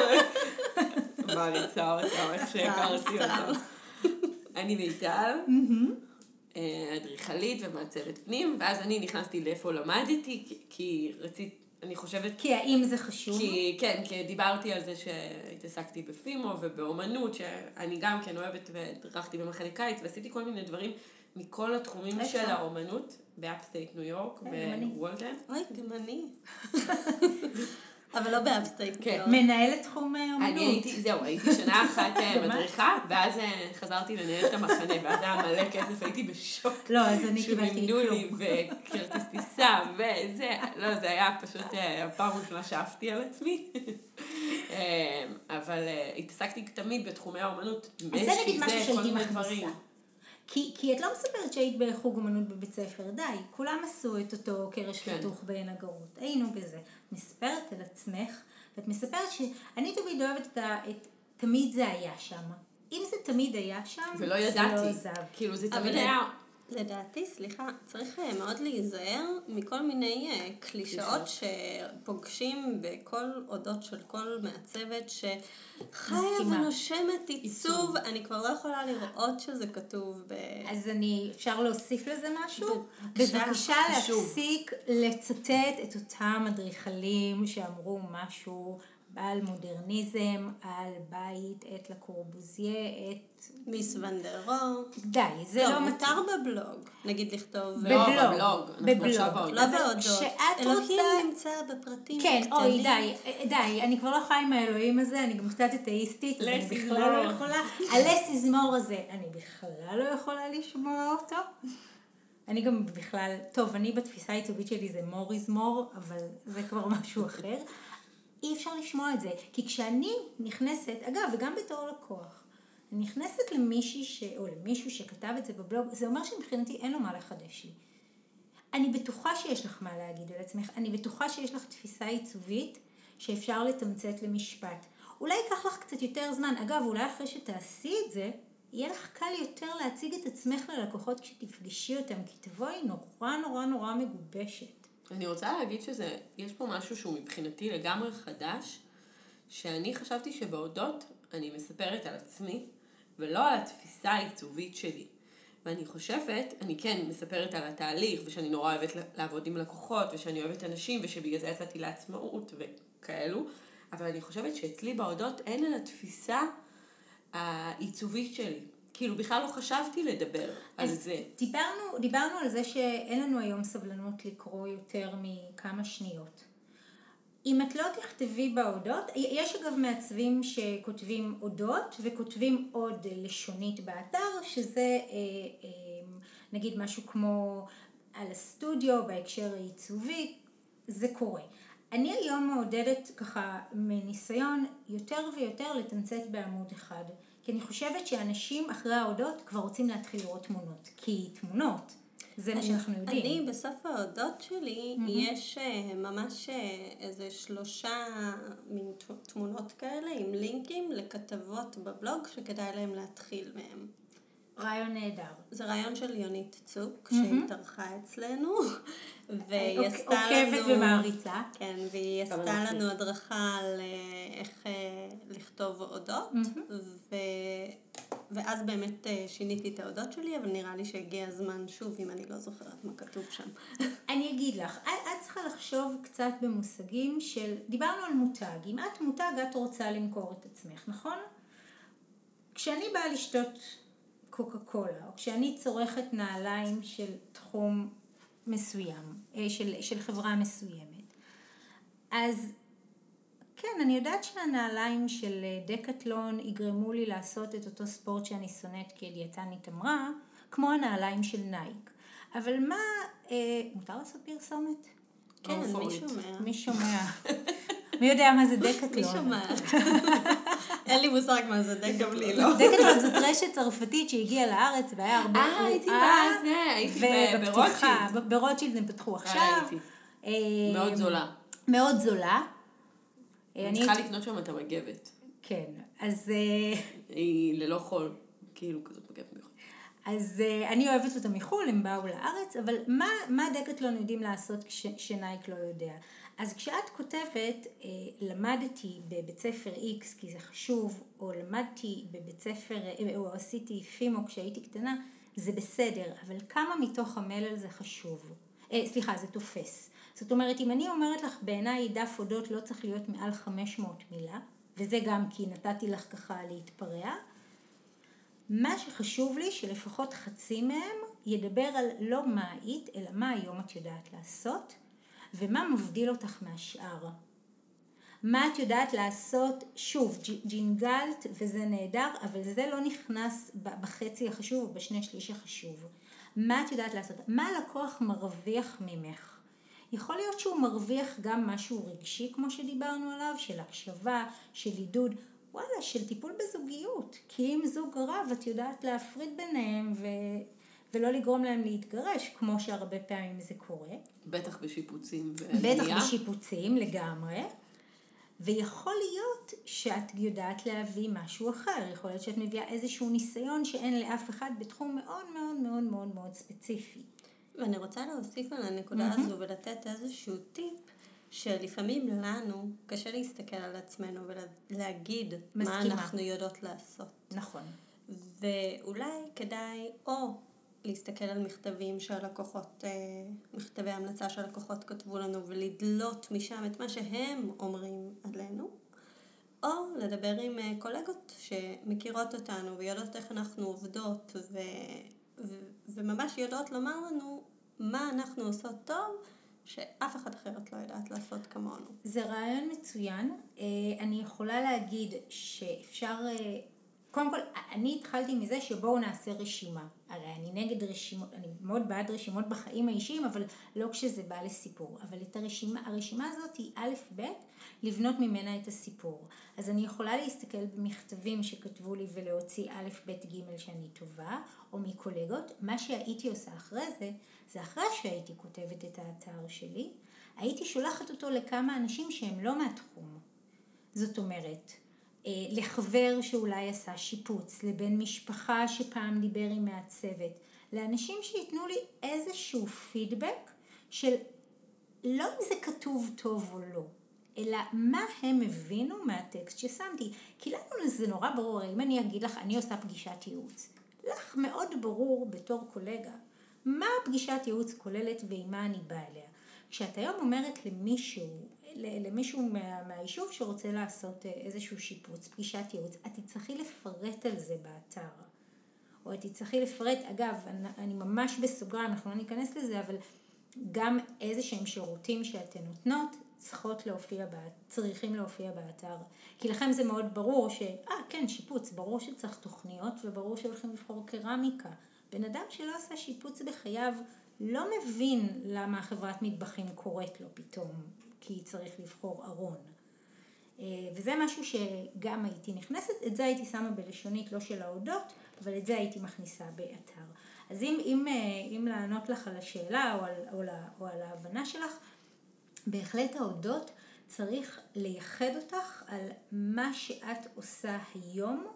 מעריצה אותה, איך שהכרתי. אותה. אני מיטל, אה, אדריכלית ומעצבת פנים, ואז אני נכנסתי לאיפה למדתי, כי- רציתי, אני חושבת כי האם זה חשוב? כי, כן, כי דיברתי על זה שהתעסקתי בפימו ובאומנות, שאני גם כן אוהבת והדרכתי במחנה קיץ, ועשיתי כל מיני דברים מכל התחומים? של האומנות, ב upstate ניו יורק, אה, אני. בוולטן. אוי, גם אני. אבל לא ב upstate. כן. מנהלת תחום אה, אומנות. אני הייתי, זהו, הייתי שנה אחת אה? מדריכה, ואז אה, חזרתי לנהל את המחנה, ואז היה מלא כסף, הייתי בשוק. לא, אז אני קיבלתי שמימנו לי, כלום. וכרטיס טיסה, וזה, לא, זה היה פשוט הפעם הראשונה שעפתי על עצמי. אבל התעסקתי תמיד בתחומי האומנות, אז זה נגיד משהו שהייתי מכניסה. כי, כי את לא מספרת שהיית בחוג אמנות בבית ספר, די, כולם עשו את אותו קרש כן. חיתוך בעין הגרות, היינו בזה. מספרת על עצמך, ואת מספרת שאני תמיד אוהבת את ה... את, תמיד זה היה שם. אם זה תמיד היה שם, ולא זה לא ידעתי, עזב. כאילו זה תמיד היה, לדעתי, סליחה, צריך אה, מאוד להיזהר מכל מיני אה, קלישאות שפוגשים בכל אודות של כל מעצבת שחיה. ונושמת עיצוב, אני כבר לא יכולה לראות שזה כתוב ב... אז אני, אפשר להוסיף לזה משהו? בבקשה. להפסיק לצטט את אותם אדריכלים שאמרו משהו על מודרניזם, על בית, את לקורבוזיה, את... מיס ונדרו. די, זה לא, לא. מותר בבלוג, נגיד לכתוב... לא, בבלוג, בבלוג, אנחנו בבלוג. בהודעות. לא בהודות. כשאת אלוהים רוצה- נמצא בפרטים כן. אוי, די, די, אני כבר לא חיה עם האלוהים הזה, אני גם קצת אתאיסטית, אז אני בכלל לא. יכולה, הלס יזמור הזה, אני בכלל לא יכולה לשמוע אותו. אני גם בכלל, טוב, אני בתפיסה העיצובית שלי זה מור יזמור, אבל זה כבר משהו אחר. אי אפשר לשמוע את זה, כי כשאני נכנסת, אגב, וגם בתור לקוח, אני נכנסת למישהי ש... או למישהו שכתב את זה בבלוג, זה אומר שמבחינתי אין לו מה לחדש לי. אני בטוחה שיש לך מה להגיד על עצמך, אני בטוחה שיש לך תפיסה עיצובית שאפשר לתמצת למשפט. אולי ייקח לך קצת יותר זמן, אגב, אולי אחרי שתעשי את זה, יהיה לך קל יותר להציג את עצמך ללקוחות כשתפגשי אותם, כי תבואי נורא נורא נורא מגובשת. אני רוצה להגיד שזה, יש פה משהו שהוא מבחינתי לגמרי חדש, שאני חשבתי שבהודות אני מספרת על עצמי, ולא על התפיסה העיצובית שלי. ואני חושבת, אני כן מספרת על התהליך, ושאני נורא אוהבת לעבוד עם לקוחות, ושאני אוהבת אנשים, ושבגלל זה יצאתי לעצמאות וכאלו, אבל אני חושבת שאצלי בהודות אין על התפיסה העיצובית שלי. כאילו בכלל לא חשבתי לדבר על זה. דיברנו, דיברנו על זה שאין לנו היום סבלנות לקרוא יותר מכמה שניות. אם את לא תכתבי בהודות, יש אגב מעצבים שכותבים הודות וכותבים עוד לשונית באתר, שזה אה, אה, נגיד משהו כמו על הסטודיו בהקשר העיצובי, זה קורה. אני היום מעודדת ככה מניסיון יותר ויותר לתמצת בעמוד אחד. כי אני חושבת שאנשים אחרי ההודות כבר רוצים להתחיל לראות תמונות. כי תמונות, זה מה שאנחנו יודעים. אני בסוף ההודות שלי, mm-hmm. יש uh, ממש uh, איזה שלושה מין תמונות כאלה עם לינקים לכתבות בבלוג שכדאי להם להתחיל מהם. רעיון נהדר. זה רעיון של יונית צוק, mm-hmm. שהתארחה אצלנו, והיא אוק, עשתה לנו... עוקבת ומעריצה. כן, והיא עשתה לנו הדרכה על אה, איך אה, לכתוב הודות, mm-hmm. ו... ואז באמת אה, שיניתי את ההודות שלי, אבל נראה לי שהגיע הזמן שוב, אם אני לא זוכרת מה כתוב שם. אני אגיד לך, את צריכה לחשוב קצת במושגים של, דיברנו על מותג, אם את מותג את רוצה למכור את עצמך, נכון? כשאני באה לשתות קוקה קולה, או כשאני צורכת נעליים של תחום מסוים, אה, של, של חברה מסוימת, אז כן, אני יודעת שהנעליים של אה, דקטלון יגרמו לי לעשות את אותו ספורט שאני שונאת כי הדיאטנית אמרה, כמו הנעליים של נייק. אבל מה, אה, מותר לעשות פרסומת? כן, מי שומע? מי שומע? מי יודע מה זה דקטלון? מי שומעת? אין לי מושג מה זה דקטלון. לא. דקטלון זאת רשת צרפתית שהגיעה לארץ והיה הרבה אה, הייתי בזה, הייתי ברוטשילד. ברוטשילד הם פתחו עכשיו. אה, מאוד זולה. מאוד זולה. אני צריכה לקנות שם את המגבת. כן, אז... היא ללא חול, כאילו כזאת מגבת מיוחדת. אז אני אוהבת אותה מחו"ל, הם באו לארץ, אבל מה, מה דקטלון יודעים לעשות כשנייק לא יודע? אז כשאת כותבת, למדתי בבית ספר X כי זה חשוב, או למדתי בבית ספר, או עשיתי פימו כשהייתי קטנה, זה בסדר, אבל כמה מתוך המלל זה חשוב? סליחה, זה תופס. זאת אומרת, אם אני אומרת לך, בעיניי דף אודות לא צריך להיות מעל 500 מילה, וזה גם כי נתתי לך ככה להתפרע, מה שחשוב לי שלפחות חצי מהם ידבר על לא מה היית, אלא מה היום את יודעת לעשות, ומה מבדיל אותך מהשאר. מה את יודעת לעשות, שוב, ג'ינגלת וזה נהדר, אבל זה לא נכנס בחצי החשוב או בשני שליש החשוב. מה את יודעת לעשות? מה הלקוח מרוויח ממך? יכול להיות שהוא מרוויח גם משהו רגשי, כמו שדיברנו עליו, של הקשבה, של עידוד, וואלה, של טיפול בזוגיות. כי אם זוג רב, את יודעת להפריד ביניהם ו... ולא לגרום להם להתגרש, כמו שהרבה פעמים זה קורה. בטח בשיפוצים ובנייה. בטח בשיפוצים, לגמרי. ויכול להיות שאת יודעת להביא משהו אחר, יכול להיות שאת מביאה איזשהו ניסיון שאין לאף אחד בתחום מאוד מאוד מאוד מאוד מאוד ספציפי. ואני רוצה להוסיף על הנקודה mm-hmm. הזו ולתת איזשהו טיפ, שלפעמים לנו קשה להסתכל על עצמנו ולהגיד מסכימה. מה אנחנו יודעות לעשות. נכון. ואולי כדאי או להסתכל על מכתבים שהלקוחות, אה, מכתבי המלצה שהלקוחות כתבו לנו ולדלות משם את מה שהם אומרים עלינו, או לדבר עם אה, קולגות שמכירות אותנו ויודעות איך אנחנו עובדות ו... ו... וממש יודעות לומר לנו מה אנחנו עושות טוב שאף אחד אחרת לא יודעת לעשות כמונו. זה רעיון מצוין. אה, אני יכולה להגיד שאפשר קודם כל, אני התחלתי מזה שבואו נעשה רשימה. הרי אני נגד רשימות, אני מאוד בעד רשימות בחיים האישיים, אבל לא כשזה בא לסיפור. אבל את הרשימה, הרשימה הזאת היא א' ב', לבנות ממנה את הסיפור. אז אני יכולה להסתכל במכתבים שכתבו לי ולהוציא א' ב' ג' שאני טובה, או מקולגות. מה שהייתי עושה אחרי זה, זה אחרי שהייתי כותבת את האתר שלי, הייתי שולחת אותו לכמה אנשים שהם לא מהתחום. זאת אומרת, לחבר שאולי עשה שיפוץ, לבן משפחה שפעם דיבר עם מעצבת, לאנשים שייתנו לי איזשהו פידבק של לא אם זה כתוב טוב או לא, אלא מה הם הבינו מהטקסט ששמתי. כי לנו זה נורא ברור, אם אני אגיד לך, אני עושה פגישת ייעוץ, לך מאוד ברור בתור קולגה, מה פגישת ייעוץ כוללת ועם מה אני באה אליה. כשאת היום אומרת למישהו, למישהו מה, מהיישוב שרוצה לעשות אה, איזשהו שיפוץ, פגישת ייעוץ, את תצטרכי לפרט על זה באתר. או את תצטרכי לפרט, אגב, אני, אני ממש בסוגריים, אנחנו לא ניכנס לזה, אבל גם איזה שהם שירותים שאתן נותנות, צריכות להופיע, צריכים להופיע באתר. כי לכם זה מאוד ברור ש, אה כן, שיפוץ, ברור שצריך תוכניות וברור שהולכים לבחור קרמיקה. בן אדם שלא עשה שיפוץ בחייו לא מבין למה החברת מטבחים קוראת לו פתאום, כי צריך לבחור ארון. אה, וזה משהו שגם הייתי נכנסת, את זה הייתי שמה בלשונית, לא של ההודות, אבל את זה הייתי מכניסה באתר. אז אם, אם, אה, אם לענות לך על השאלה או על, או, על, או על ההבנה שלך, בהחלט ההודות צריך לייחד אותך על מה שאת עושה היום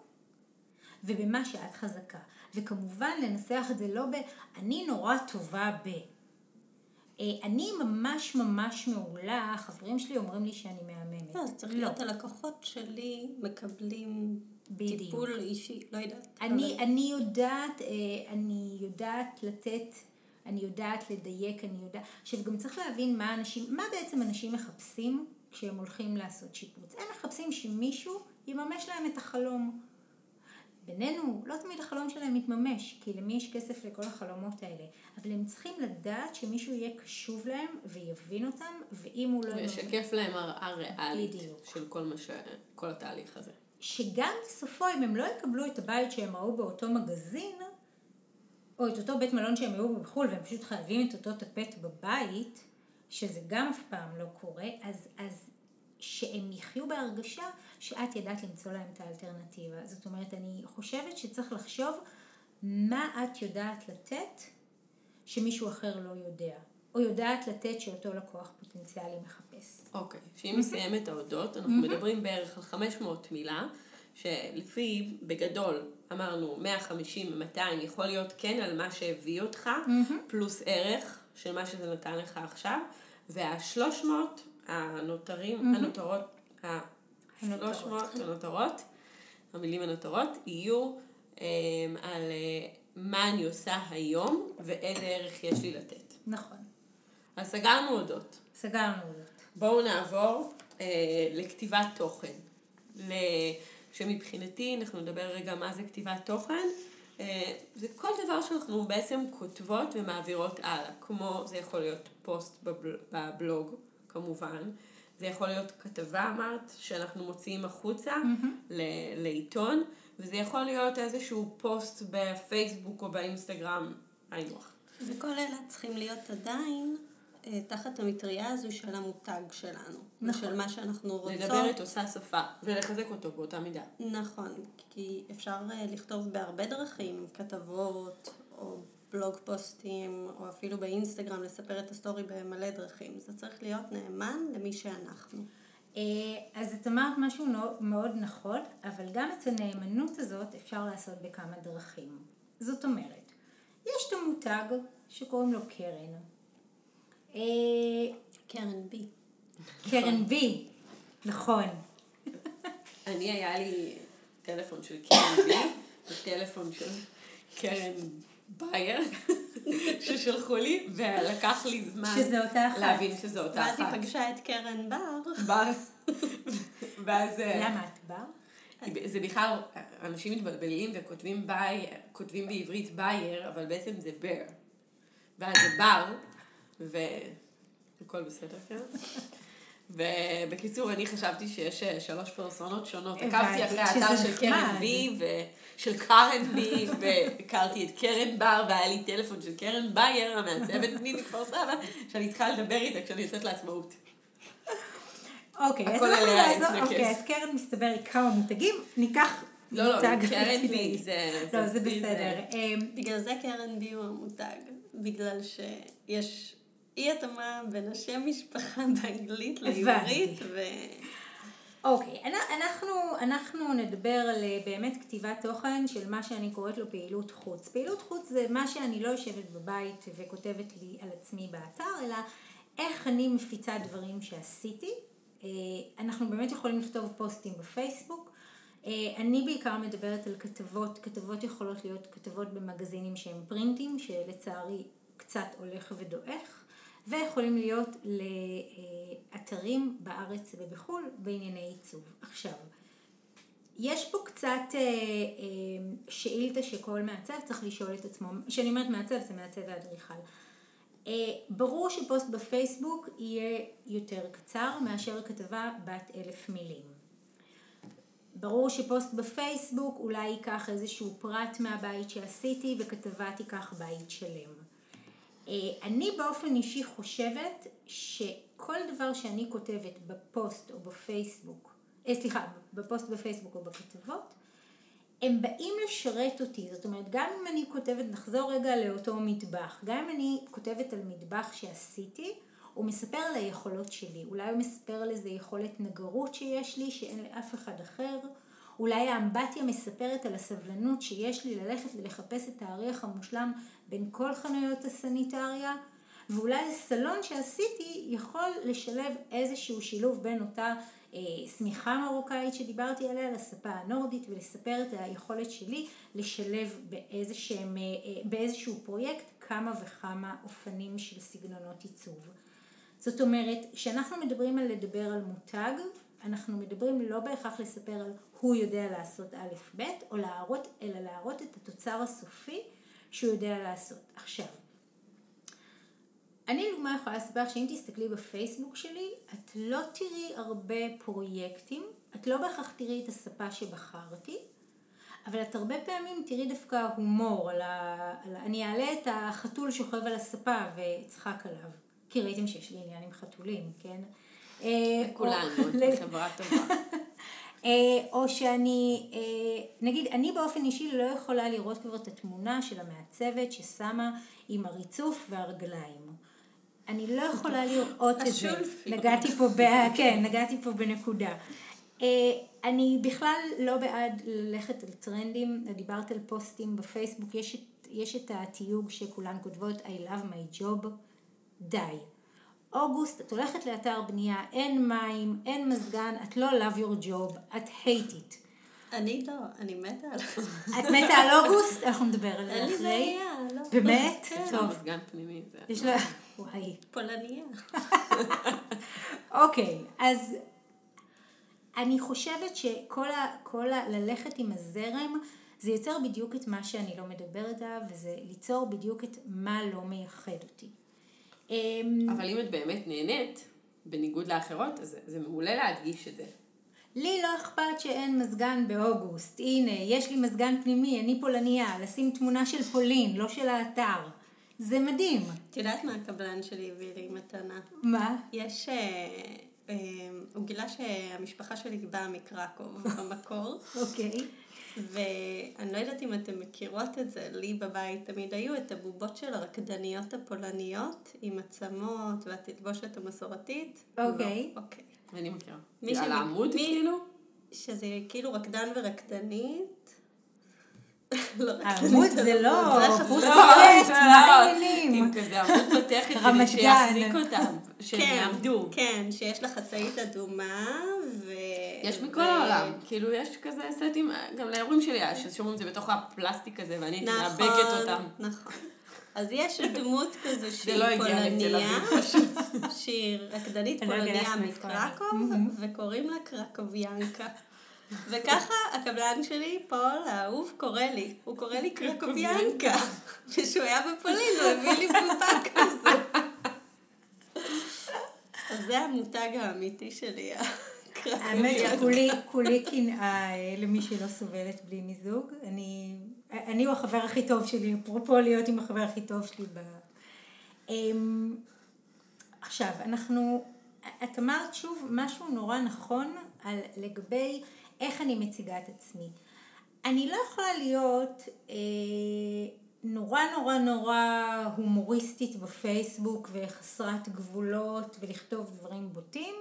ובמה שאת חזקה. וכמובן לנסח את זה לא ב... אני נורא טובה ב... אה, אני ממש ממש מעולה, חברים שלי אומרים לי שאני מהממת. לא, אז צריך להיות הלקוחות שלי מקבלים בדיוק. טיפול אישי, לא יודעת. אני, אבל... אני יודעת, אה, אני יודעת לתת, אני יודעת לדייק, אני יודעת... עכשיו גם צריך להבין מה אנשים, מה בעצם אנשים מחפשים כשהם הולכים לעשות שיפוץ. הם מחפשים שמישהו יממש להם את החלום. בינינו, לא תמיד החלום שלהם מתממש, כי למי יש כסף לכל החלומות האלה, אבל הם צריכים לדעת שמישהו יהיה קשוב להם ויבין אותם, ואם הוא לא... וישקף להם הרעה ריאלית של כל, מש... כל התהליך הזה. שגם בסופו, אם הם לא יקבלו את הבית שהם ראו באותו מגזין, או את אותו בית מלון שהם היו בחו"ל, והם פשוט חייבים את אותו טפט בבית, שזה גם אף פעם לא קורה, אז, אז שהם יחיו בהרגשה שאת ידעת למצוא להם את האלטרנטיבה. זאת אומרת, אני חושבת שצריך לחשוב מה את יודעת לתת שמישהו אחר לא יודע, או יודעת לתת שאותו לקוח פוטנציאלי מחפש. אוקיי, okay. שאם נסיים את ההודות, אנחנו מדברים בערך על 500 מילה, שלפי, בגדול, אמרנו 150, 200, יכול להיות כן על מה שהביא אותך, פלוס ערך של מה שזה נתן לך עכשיו, וה-300 הנותרים, הנותרות, ה-300 הנותרות, המילים הנותרות, יהיו אה, על אה, מה אני עושה היום ואיזה ערך יש לי לתת. נכון. אז סגרנו הודות. סגרנו הודות. בואו נעבור אה, לכתיבת תוכן. שמבחינתי, אנחנו נדבר רגע מה זה כתיבת תוכן. אה, זה כל דבר שאנחנו בעצם כותבות ומעבירות הלאה, כמו זה יכול להיות פוסט בבל, בבלוג, כמובן. זה יכול להיות כתבה, אמרת, שאנחנו מוציאים החוצה mm-hmm. ל- לעיתון, וזה יכול להיות איזשהו פוסט בפייסבוק או באינסטגרם, היינו וכל אלה צריכים להיות עדיין אה, תחת המטריה הזו של המותג שלנו. נכון. של מה שאנחנו רוצות. לדבר את אותה שפה, ולחזק אותו באותה מידה. נכון, כי אפשר אה, לכתוב בהרבה דרכים, כתבות, או בלוג פוסטים, או אפילו באינסטגרם לספר את הסטורי במלא דרכים. זה צריך להיות נאמן למי שאנחנו. אה, אז את אמרת משהו מאוד נכון, אבל גם את הנאמנות הזאת אפשר לעשות בכמה דרכים. זאת אומרת, יש את המותג שקוראים לו קרן. אה, קרן בי. קרן בי, נכון. אני, היה לי טלפון של קרן בי, וטלפון של קרן בייר, ששלחו לי, ולקח לי זמן שזה אותה אחת. להבין שזו אותה אחת. ואז היא פגשה את קרן בר. בר. ואז... אה, למה את בר? זה בכלל, אנשים מתבלבלים וכותבים ביי, כותבים בעברית בייר, אבל בעצם זה בר. ואז זה בר, והכל בסדר, כן? ובקיצור, אני חשבתי שיש אה, שלוש פרסונות שונות. עקבתי אחרי האתר של קרן בי ושל קארן בי, והכרתי את קרן בר, והיה לי טלפון של קרן בייר, המעצבת פני מכפר סבא, שאני צריכה לדבר איתה כשאני יוצאת לעצמאות. אוקיי, אז אנחנו נעזור, אוקיי, אז קרן מסתבר כמה מותגים, ניקח לא, לא, קרן בי זה... לא, זה בסדר. אמ, בגלל זה קרן בי הוא המותג, בגלל שיש... אי התאמה בין השם משפחה באנגלית לעברית, ו... אוקיי, אנחנו, אנחנו נדבר על אה, באמת כתיבת תוכן של מה שאני קוראת לו פעילות חוץ. פעילות חוץ זה מה שאני לא יושבת בבית וכותבת לי על עצמי באתר, אלא איך אני מפיצה דברים שעשיתי. אה, אנחנו באמת יכולים לכתוב פוסטים בפייסבוק. אה, אני בעיקר מדברת על כתבות, כתבות יכולות להיות כתבות במגזינים שהם פרינטים, שלצערי קצת הולך ודועך. ויכולים להיות לאתרים בארץ ובחו"ל בענייני עיצוב. עכשיו, יש פה קצת אה, אה, שאילתה שכל מעצב צריך לשאול את עצמו, כשאני אומרת מעצב זה מעצב ואדריכל. אה, ברור שפוסט בפייסבוק יהיה יותר קצר מאשר כתבה בת אלף מילים. ברור שפוסט בפייסבוק אולי ייקח איזשהו פרט מהבית שעשיתי וכתבה תיקח בית שלם. אה, אני באופן אישי חושבת שכל דבר שאני כותבת בפוסט או בפייסבוק, אה, סליחה, בפוסט בפייסבוק או בכתבות, הם באים לשרת אותי, זאת אומרת גם אם אני כותבת, נחזור רגע לאותו מטבח, גם אם אני כותבת על מטבח שעשיתי, הוא מספר על היכולות שלי, אולי הוא מספר על איזה יכולת נגרות שיש לי שאין לאף אחד אחר, אולי האמבטיה מספרת על הסבלנות שיש לי ללכת ולחפש את האריח המושלם בין כל חנויות הסניטריה, ואולי הסלון שעשיתי יכול לשלב איזשהו שילוב בין אותה אה, שמיכה מרוקאית שדיברתי עליה לספה הנורדית ולספר את היכולת שלי לשלב באיזשהם, אה, אה, באיזשהו פרויקט כמה וכמה אופנים של סגנונות עיצוב. זאת אומרת, כשאנחנו מדברים על לדבר על מותג, אנחנו מדברים לא בהכרח לספר על הוא יודע לעשות א' ב', או להראות, אלא להראות את התוצר הסופי שהוא יודע לעשות. עכשיו, אני לדוגמה יכולה לספר לך שאם תסתכלי בפייסבוק שלי, את לא תראי הרבה פרויקטים, את לא בהכרח תראי את הספה שבחרתי, אבל את הרבה פעמים תראי דווקא הומור על ה... על. אני אעלה את החתול שוכב על הספה ואצחק עליו, כי ראיתם שיש לי עניין עם חתולים, כן? לכולנו, חברה טובה. אה, או שאני, אה, נגיד, אני באופן אישי לא יכולה לראות כבר את התמונה של המעצבת ששמה עם הריצוף והרגליים. אני לא יכולה לראות את זה. נגעתי פה, ב... כן, נגעתי פה בנקודה. אה, אני בכלל לא בעד ללכת על טרנדים, דיברת על פוסטים בפייסבוק, יש את, יש את התיוג שכולן כותבות I love my job, די. אוגוסט, את הולכת לאתר בנייה, אין מים, אין מזגן, את לא love your job, את hate it. אני לא, אני מתה על את מתה על אוגוסט? אנחנו נדבר על זה אחרי. אין לי בעיה, לא. באמת? כן. טוב. מזגן פנימי זה. יש לה... וואי. פולניה. אוקיי, אז אני חושבת שכל ה... כל ה... ללכת עם הזרם, זה יוצר בדיוק את מה שאני לא מדברת עליו, וזה ליצור בדיוק את מה לא מייחד אותי. אמ, אבל אם את באמת נהנית, בניגוד לאחרות, אז זה מעולה להדגיש את זה. לי לא אכפת שאין מזגן באוגוסט. הנה, יש לי מזגן פנימי, אני פולניה, לשים תמונה של פולין, לא של האתר. זה מדהים. את יודעת מה הקבלן שלי הביא לי מתנה? מה? יש... אה, אה, הוא גילה שהמשפחה שלי באה מקרקוב במקור. אוקיי. ואני לא יודעת אם אתן מכירות את זה, לי בבית תמיד היו את הבובות של הרקדניות הפולניות, עם עצמות והתלבושת המסורתית. אוקיי. לא, אוקיי. אני מכירה. מי על העמוד מי- כאילו? שזה כאילו רקדן ורקדנית. לא רקדנית, העמוד זה לא, זה חסר. פוס לא, סרט, זה מה לא. העניינים? עם כזה עמוד מתכת כדי שיחזיק. אותם, שהם כן, יעמדו. כן, שיש לה חצאית אדומה, ו... יש מכל העולם, כאילו יש כזה סטים, גם להורים שלי היה, ששומעים את זה בתוך הפלסטיק הזה, ואני הייתי נכון, מאבקת אותם. נכון. אז יש דמות כזו שהיא לא פולניה, שהיא רקדנית לא פולניה. מקרקוב, וקוראים לה קרקוביאנקה. וככה הקבלן שלי, פול האהוב, קורא לי. הוא קורא לי קרקוביאנקה. כשהוא היה בפולין, הוא הביא לי בובה כזו. אז זה המותג האמיתי שלי, האמת. שכולי כולי קנאה אה, למי שלא סובלת בלי מיזוג. אני, אני הוא החבר הכי טוב שלי, אפרופו להיות עם החבר הכי טוב שלי. ב... אמ, עכשיו, אנחנו, את אמרת שוב משהו נורא נכון על לגבי איך אני מציגה את עצמי. אני לא יכולה להיות אה, נורא נורא נורא הומוריסטית בפייסבוק וחסרת גבולות ולכתוב דברים בוטים,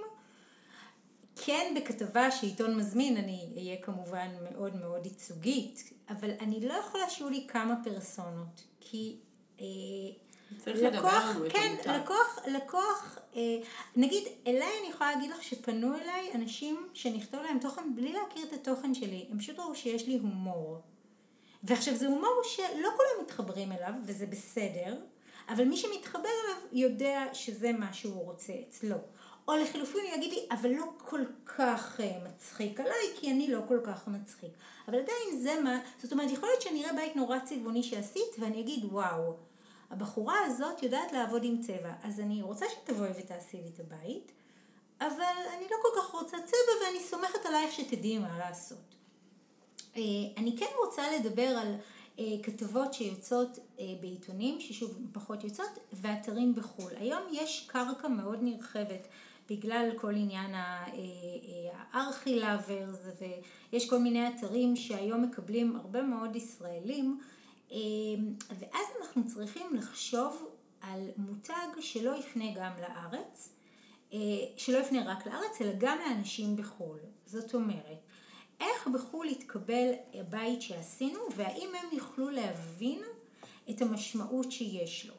כן בכתבה שעיתון מזמין אני אהיה כמובן מאוד מאוד ייצוגית, אבל אני לא יכולה שיהיו לי כמה פרסונות, כי... אה, את כן. לקוח, לקוח, אה, נגיד, אליי אני יכולה להגיד לך שפנו אליי אנשים שנכתוב להם תוכן בלי להכיר את התוכן שלי, הם פשוט ראו שיש לי הומור. ועכשיו זה הומור שלא כולם מתחברים אליו, וזה בסדר, אבל מי שמתחבר אליו יודע שזה מה שהוא רוצה אצלו. או לחילופין יגיד לי, אבל לא כל כך אה, מצחיק עליי, כי אני לא כל כך מצחיק. אבל עדיין זה מה, זאת אומרת, יכול להיות שאני אראה בית נורא צבעוני שעשית, ואני אגיד, וואו, הבחורה הזאת יודעת לעבוד עם צבע, אז אני רוצה שתבואי ותעשי לי את הבית, אבל אני לא כל כך רוצה צבע, ואני סומכת עלייך שתדעי מה לעשות. אה, אני כן רוצה לדבר על אה, כתבות שיוצאות בעיתונים, ששוב פחות יוצאות, ואתרים בחו"ל. היום יש קרקע מאוד נרחבת בגלל כל עניין הארכי לאברס, ויש כל מיני אתרים שהיום מקבלים הרבה מאוד ישראלים, ואז אנחנו צריכים לחשוב על מותג שלא יפנה גם לארץ, שלא יפנה רק לארץ, אלא גם לאנשים בחו"ל. זאת אומרת, איך בחו"ל יתקבל הבית שעשינו, והאם הם יוכלו להבין את המשמעות שיש לו.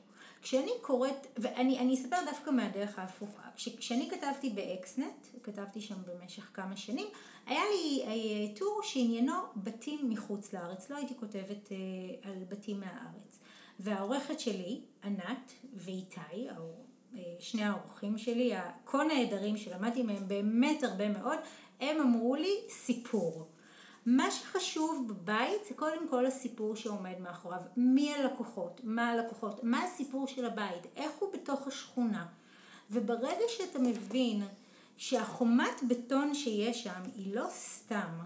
כשאני קוראת, ואני אספר דווקא מהדרך ההפוכה, כשאני כתבתי באקסנט, כתבתי שם במשך כמה שנים, היה לי אה, טור שעניינו בתים מחוץ לארץ, לא הייתי כותבת אה, על בתים מהארץ. והעורכת שלי, ענת ואיתי, אה, שני האורחים שלי, הכה נהדרים שלמדתי מהם באמת הרבה מאוד, הם אמרו לי סיפור. מה שחשוב בבית זה קודם כל הסיפור שעומד מאחוריו. מי הלקוחות? מה הלקוחות? מה הסיפור של הבית? איך הוא בתוך השכונה? וברגע שאתה מבין שהחומת בטון שיש שם היא לא סתם,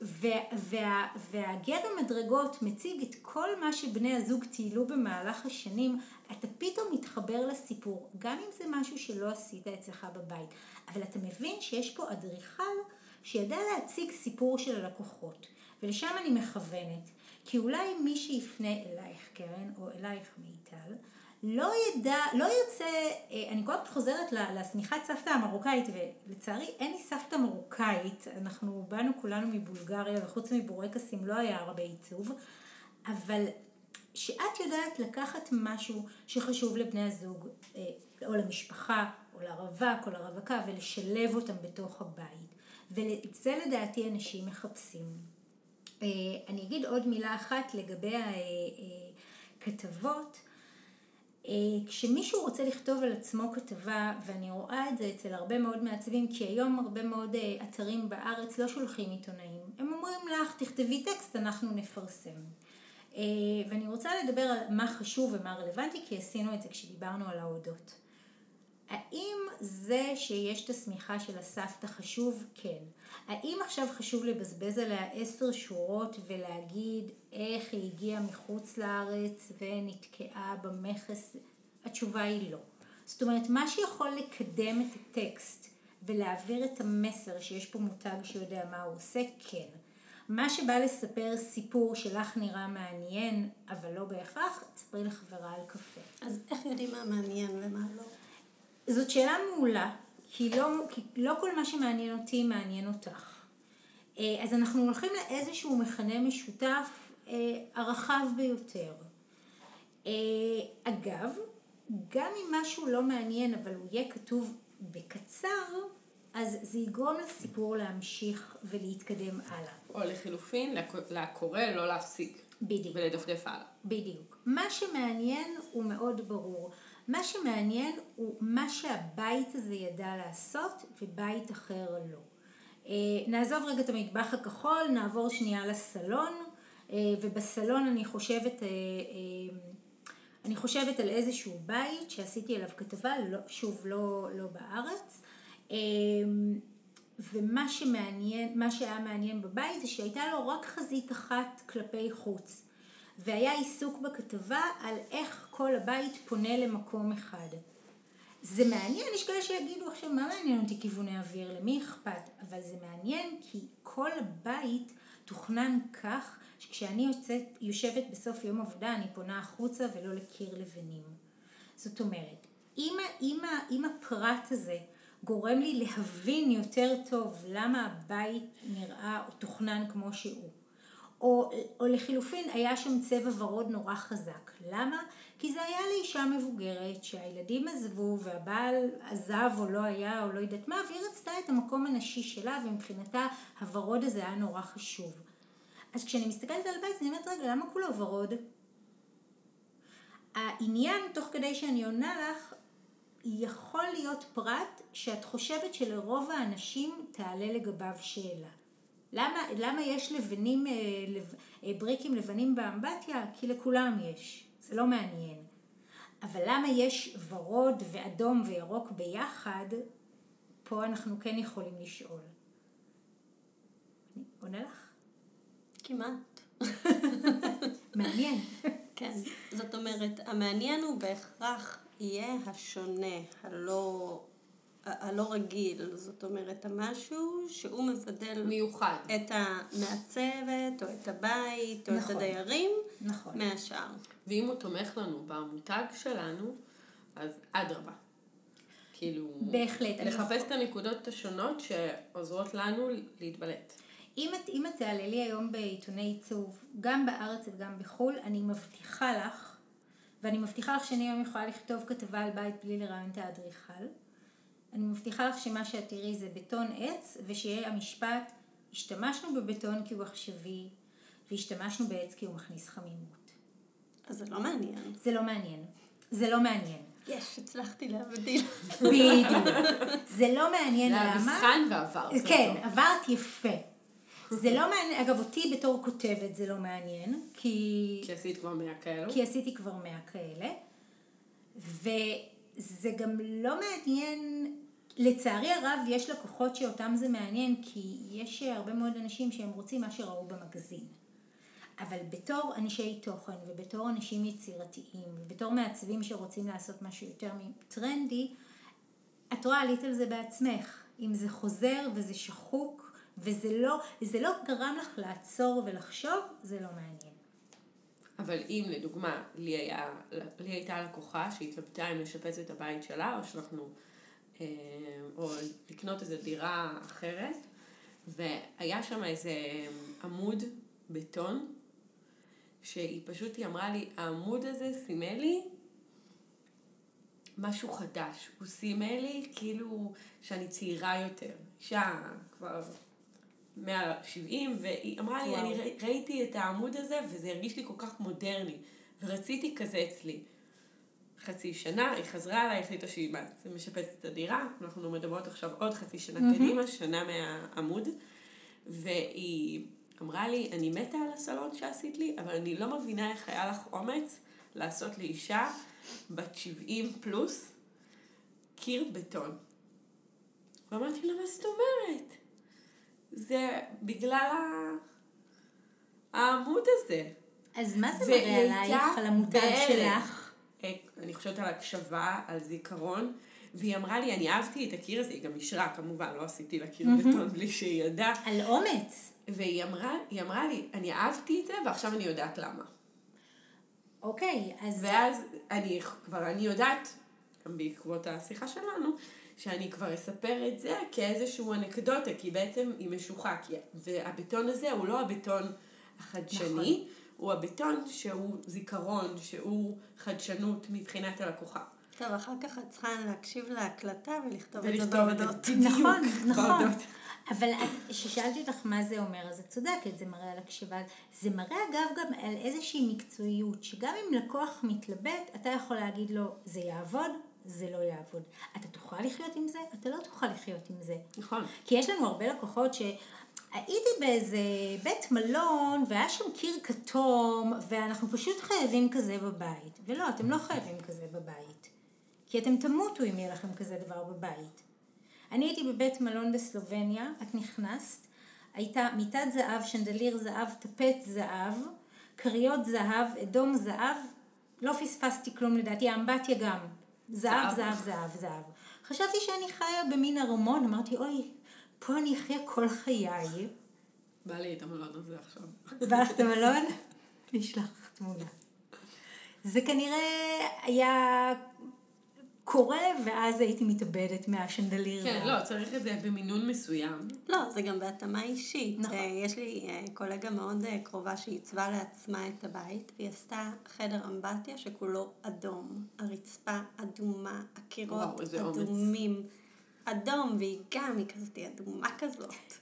וה, וה, והגר המדרגות מציג את כל מה שבני הזוג טיילו במהלך השנים, אתה פתאום מתחבר לסיפור, גם אם זה משהו שלא עשית אצלך בבית. אבל אתה מבין שיש פה אדריכל שידע להציג סיפור של הלקוחות, ולשם אני מכוונת. כי אולי מי שיפנה אלייך, קרן, או אלייך מיטל, לא ידע, לא יוצא, אה, אני כל הזמן חוזרת לשמיכת סבתא המרוקאית, ולצערי אין לי סבתא מרוקאית, אנחנו באנו כולנו מבולגריה, וחוץ מבורקסים לא היה הרבה עיצוב, אבל שאת יודעת לקחת משהו שחשוב לבני הזוג, אה, או למשפחה, או לרווק, או לרווקה, ולשלב אותם בתוך הבית. ואת זה לדעתי אנשים מחפשים. אה, אני אגיד עוד מילה אחת לגבי הכתבות. אה, כשמישהו רוצה לכתוב על עצמו כתבה, ואני רואה את זה אצל הרבה מאוד מעצבים, כי היום הרבה מאוד אתרים בארץ לא שולחים עיתונאים. הם אומרים לך, תכתבי טקסט, אנחנו נפרסם. ואני רוצה לדבר על מה חשוב ומה רלוונטי, כי עשינו את זה כשדיברנו על ההודות. האם זה שיש את השמיכה של הסבתא חשוב? כן. האם עכשיו חשוב לבזבז עליה עשר שורות ולהגיד איך היא הגיעה מחוץ לארץ ונתקעה במכס? התשובה היא לא. זאת אומרת, מה שיכול לקדם את הטקסט ולהעביר את המסר שיש פה מותג שיודע מה הוא עושה, כן. מה שבא לספר סיפור שלך נראה מעניין, אבל לא בהכרח, תספרי לחברה על קפה. אז איך יודעים מה מעניין ומה לא? זאת שאלה מעולה, כי לא, כי לא כל מה שמעניין אותי מעניין אותך. אה, אז אנחנו הולכים לאיזשהו מכנה משותף אה, הרחב ביותר. אה, אגב, גם אם משהו לא מעניין אבל הוא יהיה כתוב בקצר, אז זה יגרום לסיפור להמשיך ולהתקדם הלאה. או לחילופין, לקורא לא להפסיק. בדיוק. ולדפדף הלאה. בדיוק. מה שמעניין הוא מאוד ברור. מה שמעניין הוא מה שהבית הזה ידע לעשות ובית אחר לא. אה, נעזוב רגע את המטבח הכחול, נעבור שנייה לסלון, אה, ובסלון אני חושבת, אה, אני חושבת על איזשהו בית שעשיתי עליו כתבה, לא, שוב, לא, לא בארץ. ומה שמעניין, מה שהיה מעניין בבית זה שהייתה לו רק חזית אחת כלפי חוץ. והיה עיסוק בכתבה על איך כל הבית פונה למקום אחד. זה מעניין, יש כאלה שיגידו עכשיו, מה מעניין אותי כיווני אוויר, למי אכפת? אבל זה מעניין כי כל הבית תוכנן כך שכשאני יוצאת, יושבת בסוף יום עבודה אני פונה החוצה ולא לקיר לבנים. זאת אומרת, אם, אם, אם הפרט הזה גורם לי להבין יותר טוב למה הבית נראה או תוכנן כמו שהוא. או, או לחילופין, היה שם צבע ורוד נורא חזק. למה? כי זה היה לאישה מבוגרת שהילדים עזבו והבעל עזב או לא היה או לא יודעת מה, והיא רצתה את המקום הנשי שלה ומבחינתה הוורוד הזה היה נורא חשוב. אז כשאני מסתכלת על הבית אני אומרת, רגע, למה כולו ורוד? העניין, תוך כדי שאני עונה לך, יכול להיות פרט שאת חושבת שלרוב האנשים תעלה לגביו שאלה. למה, למה יש לבנים, אה, לב, אה, בריקים לבנים באמבטיה? כי לכולם יש, זה לא מעניין. אבל למה יש ורוד ואדום וירוק ביחד? פה אנחנו כן יכולים לשאול. אני עונה לך? כמעט. מעניין. כן, זאת אומרת, המעניין הוא בהכרח יהיה השונה, הלא, הלא רגיל, זאת אומרת, המשהו שהוא מבדל מיוחד. את המעצבת, או את הבית, או נכון. את הדיירים, נכון. מהשאר. ואם הוא תומך לנו במותג שלנו, אז אדרבה. כאילו, בהחלט. לחפש את הנקודות השונות שעוזרות לנו להתבלט. אם את, אם את תעללי היום בעיתוני עיצוב, גם בארץ וגם בחו"ל, אני מבטיחה לך, ואני מבטיחה לך שאני היום יכולה לכתוב כתבה על בית בלי לראיין את האדריכל, אני מבטיחה לך שמה שאת תראי זה בטון עץ, ושיהיה המשפט, השתמשנו בבטון כי הוא עכשווי, והשתמשנו בעץ כי הוא מכניס חמימות. אז זה לא מעניין. זה לא מעניין. זה לא מעניין. יש, הצלחתי להבדיל. בדיוק. זה לא מעניין זה היה למה. מבחן ועברת. כן. עברת יפה. זה לא מעניין, אגב אותי בתור כותבת זה לא מעניין, כי, כי עשית כבר 100 כאלו. כי עשיתי כבר מאה כאלה, וזה גם לא מעניין, לצערי הרב יש לקוחות שאותם זה מעניין, כי יש הרבה מאוד אנשים שהם רוצים מה שראו במגזין. אבל בתור אנשי תוכן ובתור אנשים יצירתיים ובתור מעצבים שרוצים לעשות משהו יותר טרנדי, את רואה עלית על זה בעצמך. אם זה חוזר וזה שחוק וזה לא, זה לא גרם לך לעצור ולחשוב, זה לא מעניין. אבל אם לדוגמה לי, היה, לי הייתה לקוחה שהתלבטה אם לשפץ את הבית שלה, או שאנחנו, אה, או לקנות איזו דירה אחרת, והיה שם איזה עמוד בטון, שהיא פשוט, היא אמרה לי, העמוד הזה סימל לי משהו חדש. הוא סימל לי כאילו שאני צעירה יותר. אישה כבר 170, והיא אמרה לי, וואו. אני ראי- ראיתי את העמוד הזה, וזה הרגיש לי כל כך מודרני, ורציתי כזה אצלי. חצי שנה, היא חזרה אליי, החליטה שהיא משפצת את הדירה, אנחנו מדברות עכשיו עוד חצי שנה קדימה, שנה מהעמוד, והיא אמרה לי, אני מתה על הסלון שעשית לי, אבל אני לא מבינה איך היה לך אומץ לעשות לאישה בת 70 פלוס קיר בטון. ואמרתי לה, מה זאת אומרת? זה בגלל. העמוד הזה. אז מה זה מראה עלייך, על המותג. שלך? אה, אני חושבת על הקשבה, על זיכרון, והיא אמרה לי, אני אהבתי את הקיר הזה, היא גם אישרה כמובן, לא עשיתי לה קיר בטון בלי שהיא ידעה, על אומץ. והיא אמרה, אמרה לי, אני אהבתי את זה ועכשיו אני יודעת למה. אוקיי, אז... ואז אני כבר, אני יודעת, גם בעקבות השיחה שלנו, שאני כבר אספר את זה כאיזשהו אנקדוטה, כי בעצם היא משוחה, כי, והבטון הזה הוא לא הבטון החדשני, נכון. הוא הבטון שהוא זיכרון, שהוא חדשנות מבחינת הלקוחה. טוב, אחר כך את צריכה להקשיב להקלטה ולכתוב את זה ולכתוב את זה בעבודות. בדיוק, נכון, נכון. בעבודות. אבל כששאלתי אותך מה זה אומר, אז את צודקת, זה מראה על הקשבה. זה מראה אגב גם על איזושהי מקצועיות, שגם אם לקוח מתלבט, אתה יכול להגיד לו, זה יעבוד, זה לא יעבוד. אתה תוכל לחיות עם זה, אתה לא תוכל לחיות עם זה. נכון. כי יש לנו הרבה לקוחות שהייתי באיזה בית מלון והיה שם קיר כתום ואנחנו פשוט חייבים כזה בבית. ולא, אתם לא חייבים כזה בבית. כי אתם תמותו אם יהיה לכם כזה דבר בבית. אני הייתי בבית מלון בסלובניה, את נכנסת, הייתה מיטת זהב, שנדליר זהב, טפט זהב, כריות זהב, אדום זהב, לא פספסתי כלום לדעתי, האמבטיה גם. זהב, זהב. זהב, זהב. חשבתי שאני חיה במין ארמון, אמרתי, אוי, פה אני אחיה כל חיי. בא לי את המלון הזה עכשיו. בא לך את המלון? אני אשלח לך תמונה. זה כנראה היה קורה, ואז הייתי מתאבדת מהשנדליר. כן, לא, צריך את זה במינון מסוים. לא, זה גם בהתאמה אישית. נכון. אה, יש לי אה, קולגה מאוד אה, קרובה שעיצבה לעצמה את הבית, והיא עשתה חדר אמבטיה שכולו אדום. הרצפה אדומה, הקירות וואו, איזה אומץ. אדומים. אדום, והיא גם, היא כזאת אדומה כזאת.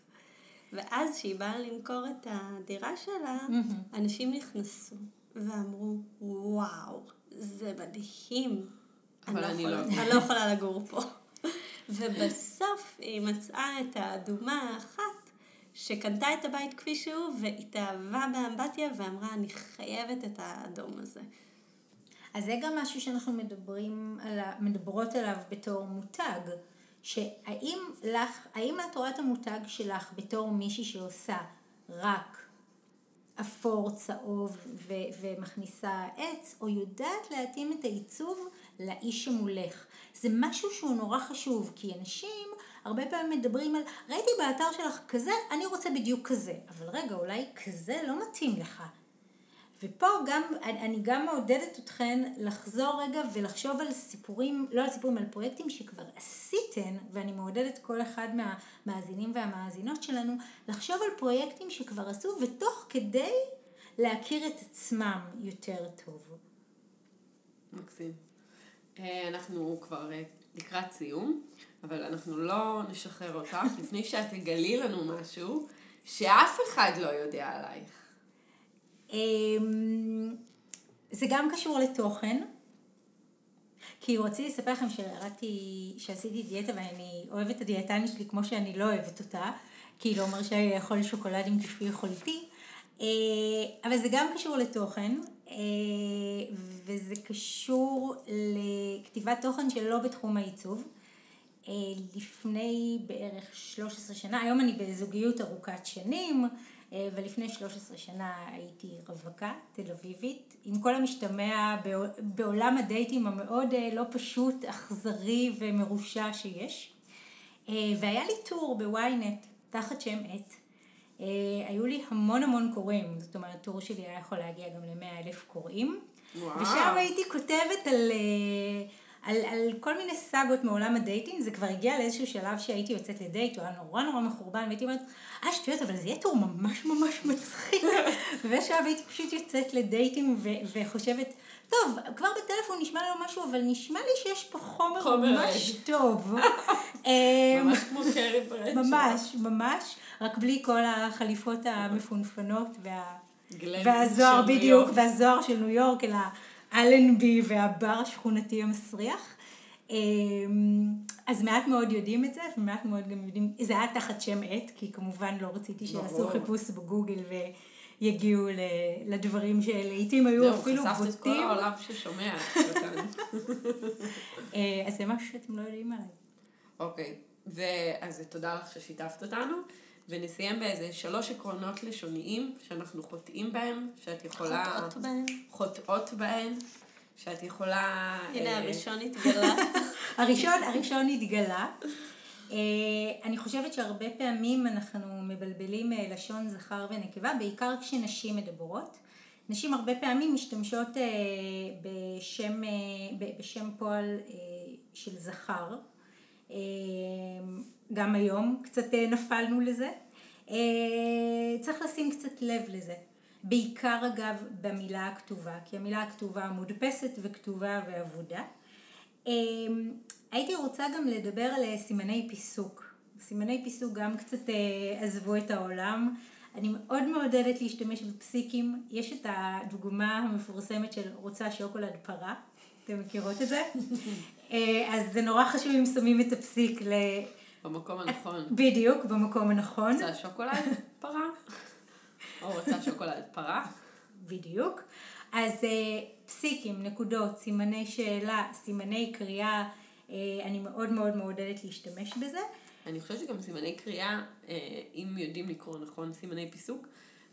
ואז כשהיא באה למכור את הדירה שלה, אנשים נכנסו ואמרו, וואו, זה מדהים. אבל אני יכולה- לא. אני לא יכולה לגור פה. ובסוף היא מצאה את האדומה האחת שקנתה את הבית כפי שהוא והתאהבה באמבטיה ואמרה אני חייבת את האדום הזה. אז זה גם משהו שאנחנו מדברים עליו, מדברות עליו בתור מותג. שהאם לך, האם את רואה את המותג שלך בתור מישהי שעושה רק אפור, צהוב ו- ומכניסה עץ, או יודעת להתאים את העיצוב לאיש שמולך. זה משהו שהוא נורא חשוב, כי אנשים הרבה פעמים מדברים על, ראיתי באתר שלך כזה, אני רוצה בדיוק כזה. אבל רגע, אולי כזה לא מתאים לך. ופה גם, אני גם מעודדת אתכן לחזור רגע ולחשוב על סיפורים, לא על סיפורים, על פרויקטים שכבר עשיתן, ואני מעודדת כל אחד מהמאזינים והמאזינות שלנו, לחשוב על פרויקטים שכבר עשו, ותוך כדי להכיר את עצמם יותר טוב. מקסים. אה, אנחנו כבר אה, לקראת סיום, אבל אנחנו לא נשחרר אותך. לפני שאת תגלי לנו משהו שאף אחד לא יודע עלייך. אמ, זה גם קשור לתוכן, כי רציתי לספר לכם שירדתי, שעשיתי דיאטה ואני אוהבת את הדיאטנית שלי כמו שאני לא אוהבת אותה, כי היא לא מרשה לי לאכול שוקולדים כפי יכולתי, אה, אבל זה גם קשור לתוכן, וזה קשור לכתיבת תוכן שלא בתחום העיצוב. אה, לפני בערך 13 שנה, היום אני בזוגיות ארוכת שנים, אה, ולפני 13 שנה הייתי רווקה תל אביבית, עם כל המשתמע בעול- בעולם הדייטים המאוד אה, לא פשוט, אכזרי ומרושע שיש. אה, והיה לי טור בוויינט, תחת שם עט. אה, היו לי המון המון קוראים, זאת אומרת, טור שלי היה יכול להגיע גם ל-100 אלף קוראים. וואו. ושם הייתי כותבת על, אה, על, על כל מיני סאגות מעולם הדייטים, זה כבר הגיע לאיזשהו שלב שהייתי יוצאת לדייט, הוא היה נורא נורא מחורבן, והייתי אומרת, אה שטויות, אבל זה יהיה טור ממש ממש מצחיק. שלב הייתי פשוט יוצאת לדייטים ו- וחושבת, טוב, כבר בטלפון נשמע לו משהו, אבל נשמע לי שיש פה חומר, חומר ממש עד." טוב. אה, ממש כמו קרי ברנצ'ו. ממש, ממש, רק בלי כל החליפות המפונפנות וה... והזוהר בדיוק. והזוהר של ניו יורק, אלא אלנבי והבר השכונתי המסריח. אמ, אז מעט מאוד יודעים את זה, ומעט מאוד גם יודעים, זה היה תחת שם עט, כי כמובן לא רציתי שיעשו. חיפוש בגוגל ויגיעו ל- לדברים שלעיתים היו זהו, אפילו חשפת את כל בוטים. העולם ששומע. אה, אז זה משהו שאתם לא יודעים עליי. אוקיי, ואז תודה לך ששיתפת אותנו, ונסיים באיזה שלוש עקרונות לשוניים שאנחנו חוטאים בהם, שאת יכולה... חוטאות בהן. חוטאות בהן, שאת יכולה... הנה אה, הראשון התגלה. הראשון, הראשון התגלה. אה, אני חושבת שהרבה פעמים אנחנו מבלבלים אה, לשון זכר ונקבה, בעיקר כשנשים מדברות. נשים הרבה פעמים משתמשות אה, בשם, בשם פועל של זכר. גם היום קצת נפלנו לזה. צריך לשים קצת לב לזה. בעיקר אגב במילה הכתובה, כי המילה הכתובה מודפסת וכתובה ואבודה. אמ, הייתי רוצה גם לדבר על אה, סימני פיסוק. סימני פיסוק גם קצת אה, עזבו את העולם. אני מאוד מעודדת להשתמש בפסיקים. יש את הדוגמה המפורסמת של רוצה שוקולד פרה. אתם מכירות את זה? אה, אז זה נורא חשוב אם שמים את הפסיק ל... במקום הנכון. בדיוק, במקום הנכון. רוצה שוקולד פרה? או רוצה שוקולד פרה? בדיוק. אז פסיקים, נקודות, סימני שאלה, סימני קריאה, אה, אני מאוד מאוד מעודדת להשתמש בזה. אני חושבת שגם סימני קריאה, אה, אם יודעים לקרוא נכון סימני פיסוק,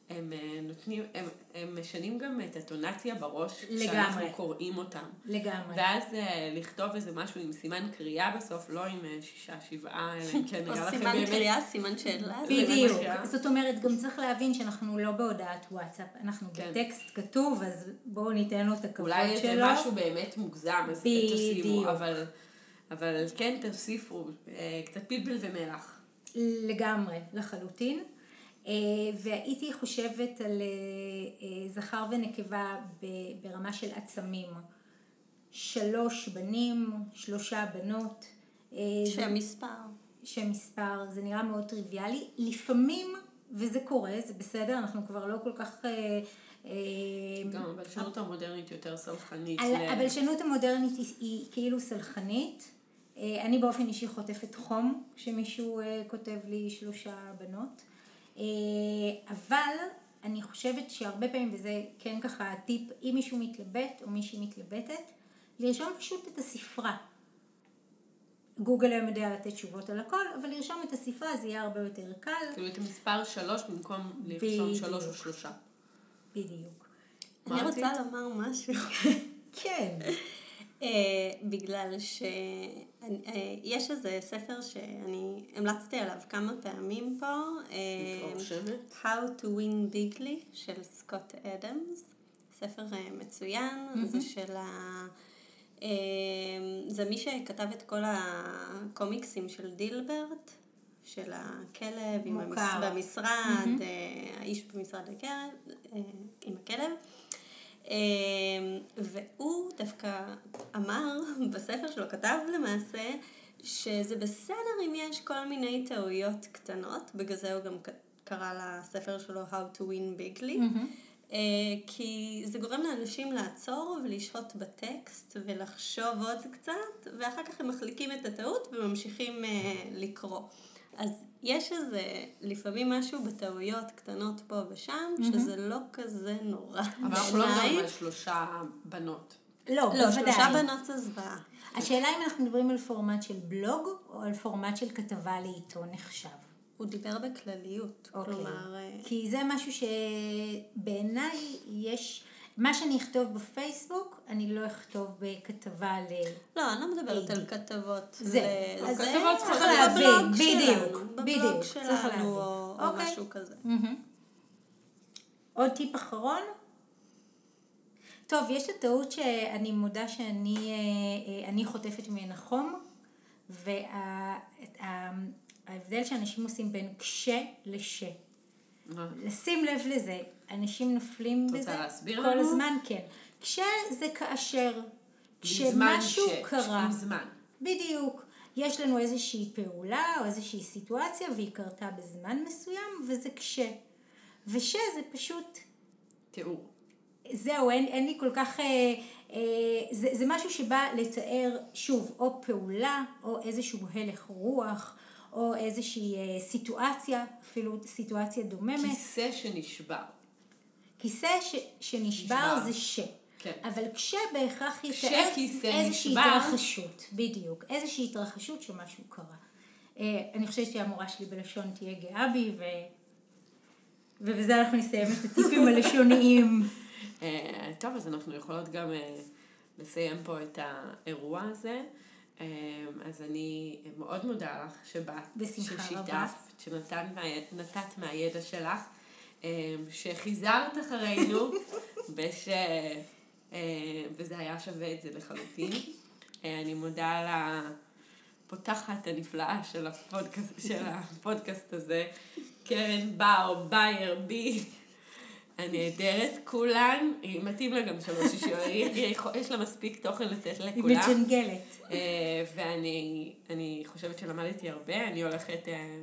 הם אה, נותנים, הם, הם משנים גם את הטונציה בראש, לגמרי. כשאנחנו קוראים אותם. לגמרי. ואז אה, לכתוב איזה משהו עם סימן קריאה בסוף, לא עם אה, שישה, שבעה, אלא אם כן או נראה לכם סימן באמת. קריאה, סימן שאלה. בדיוק. זאת אומרת, גם צריך להבין שאנחנו לא בהודעת וואטסאפ, אנחנו כן. בטקסט כתוב, אז בואו ניתן לו את הכבוד אולי איזה שלו. משהו באמת מוגזם, אז. תשימו, אבל אבל כן תוסיפו אה, קצת פלפל ומלח. לגמרי, לחלוטין. אה, והייתי חושבת על אה, זכר ונקבה ברמה של עצמים. שלוש בנים, שלושה בנות. שם מספר. שם מספר, זה נראה מאוד טריוויאלי. לפעמים, וזה קורה, זה בסדר, אנחנו כבר לא כל כך... גם הבלשנות המודרנית יותר סלחנית. הבלשנות המודרנית היא, היא כאילו סלחנית. אה, אני באופן אישי חוטפת חום כשמישהו אה, כותב לי שלושה בנות. אה, אבל אני חושבת שהרבה פעמים, וזה כן ככה טיפ, אם מישהו מתלבט או מישהי מתלבטת, לרשום פשוט את הספרה. גוגל היום יודע לתת תשובות על הכל, אבל לרשום את הספרה זה יהיה הרבה יותר קל. כאילו את המספר שלוש במקום לרשום שלוש או שלושה. בדיוק. אני רוצה לומר משהו. כן. Uh, בגלל שיש uh, איזה ספר שאני המלצתי עליו כמה פעמים פה, uh, How to Win Bigly של סקוט אדמס, ספר מצוין. זה של ה... זה מי שכתב את כל הקומיקסים של דילברט, של הכלב עם המס... במשרד, mm-hmm. האיש במשרד הכלב, עם הכלב. אמ, והוא דווקא אמר בספר שלו, כתב למעשה, שזה בסדר אם יש כל מיני טעויות קטנות, בגלל זה הוא גם קרא לספר שלו How to Win Bigly, mm-hmm. כי זה גורם לאנשים לעצור ולשהות בטקסט ולחשוב עוד קצת, ואחר כך הם מחליקים את הטעות וממשיכים אה, לקרוא. אז יש איזה, לפעמים משהו בטעויות קטנות פה ושם. שזה לא כזה נורא. אבל אנחנו לא מדברים על שלושה בנות. לא, לא, בוודאי. שלושה בנות זה זוועה. השאלה אם אנחנו מדברים על פורמט של בלוג, או על פורמט של כתבה לעיתון נחשב. הוא דיבר בכלליות, אוקיי. כלומר... אה, כי זה משהו שבעיניי יש... מה שאני אכתוב בפייסבוק, אני לא אכתוב בכתבה ל... לא, אני לא מדברת על כתבות. זה, אז כתבות צריך להבין, בדיוק, בדיוק. בבלוג שלנו, או אוקיי. משהו כזה. עוד טיפ אחרון? טוב, יש את הטעות שאני מודה שאני אה, אה, חוטפת ממנה חום, וההבדל שאנשים עושים בין קשה לש. לשים לב לזה, אנשים נופלים בזה להסביר כל לנו? הזמן, כן. כשזה כאשר, כשמשהו קרה, עם זמן. בדיוק, יש לנו איזושהי פעולה או איזושהי סיטואציה והיא קרתה בזמן מסוים וזה כש. וש זה פשוט... תיאור. זהו, אין, אין לי כל כך... אה, אה, זה, זה משהו שבא לתאר, שוב, או פעולה, או איזשהו הלך רוח, או איזושהי אה, סיטואציה, אפילו סיטואציה דוממת. כיסא שנשבר. כיסא ש, שנשבר נשבר. זה ש. כן. אבל כשבהכרח יתאר איזושהי נשבר. התרחשות, בדיוק, איזושהי התרחשות שמשהו קרה. אה, אני חושבת שהמורה שלי בלשון תהיה גאה בי, ו... ובזה אנחנו נסיים את הטיפים הלשוניים. אה, טוב, אז אנחנו יכולות גם לסיים פה את האירוע הזה. אה, אז אני מאוד מודה לך שבאת, בשמחה ששיתפת, רבה. שנתת מהידע שלך, אה, שחיזרת אחרינו, וש... אה, וזה היה שווה את זה לחלוטין. אה, אני מודה לפותחת הנפלאה של הפודקאסט, של הפודקאסט הזה, קרן בר, בייר, בי. הנהדרת, כולן, היא מתאים לה גם שלוש אישיות, יש לה מספיק תוכן לתת היא לכולם. מג'נגלת. אה, ואני אני חושבת שלמדתי הרבה, אני הולכת אה,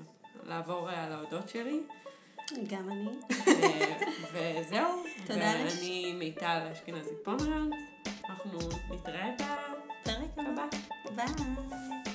לעבור אה, על ההודות שלי. גם אני. וזהו. תודה לך. ואני מיטל אשכנזי פומרנט. אנחנו נתראה בפרק פרק הבא. ביי.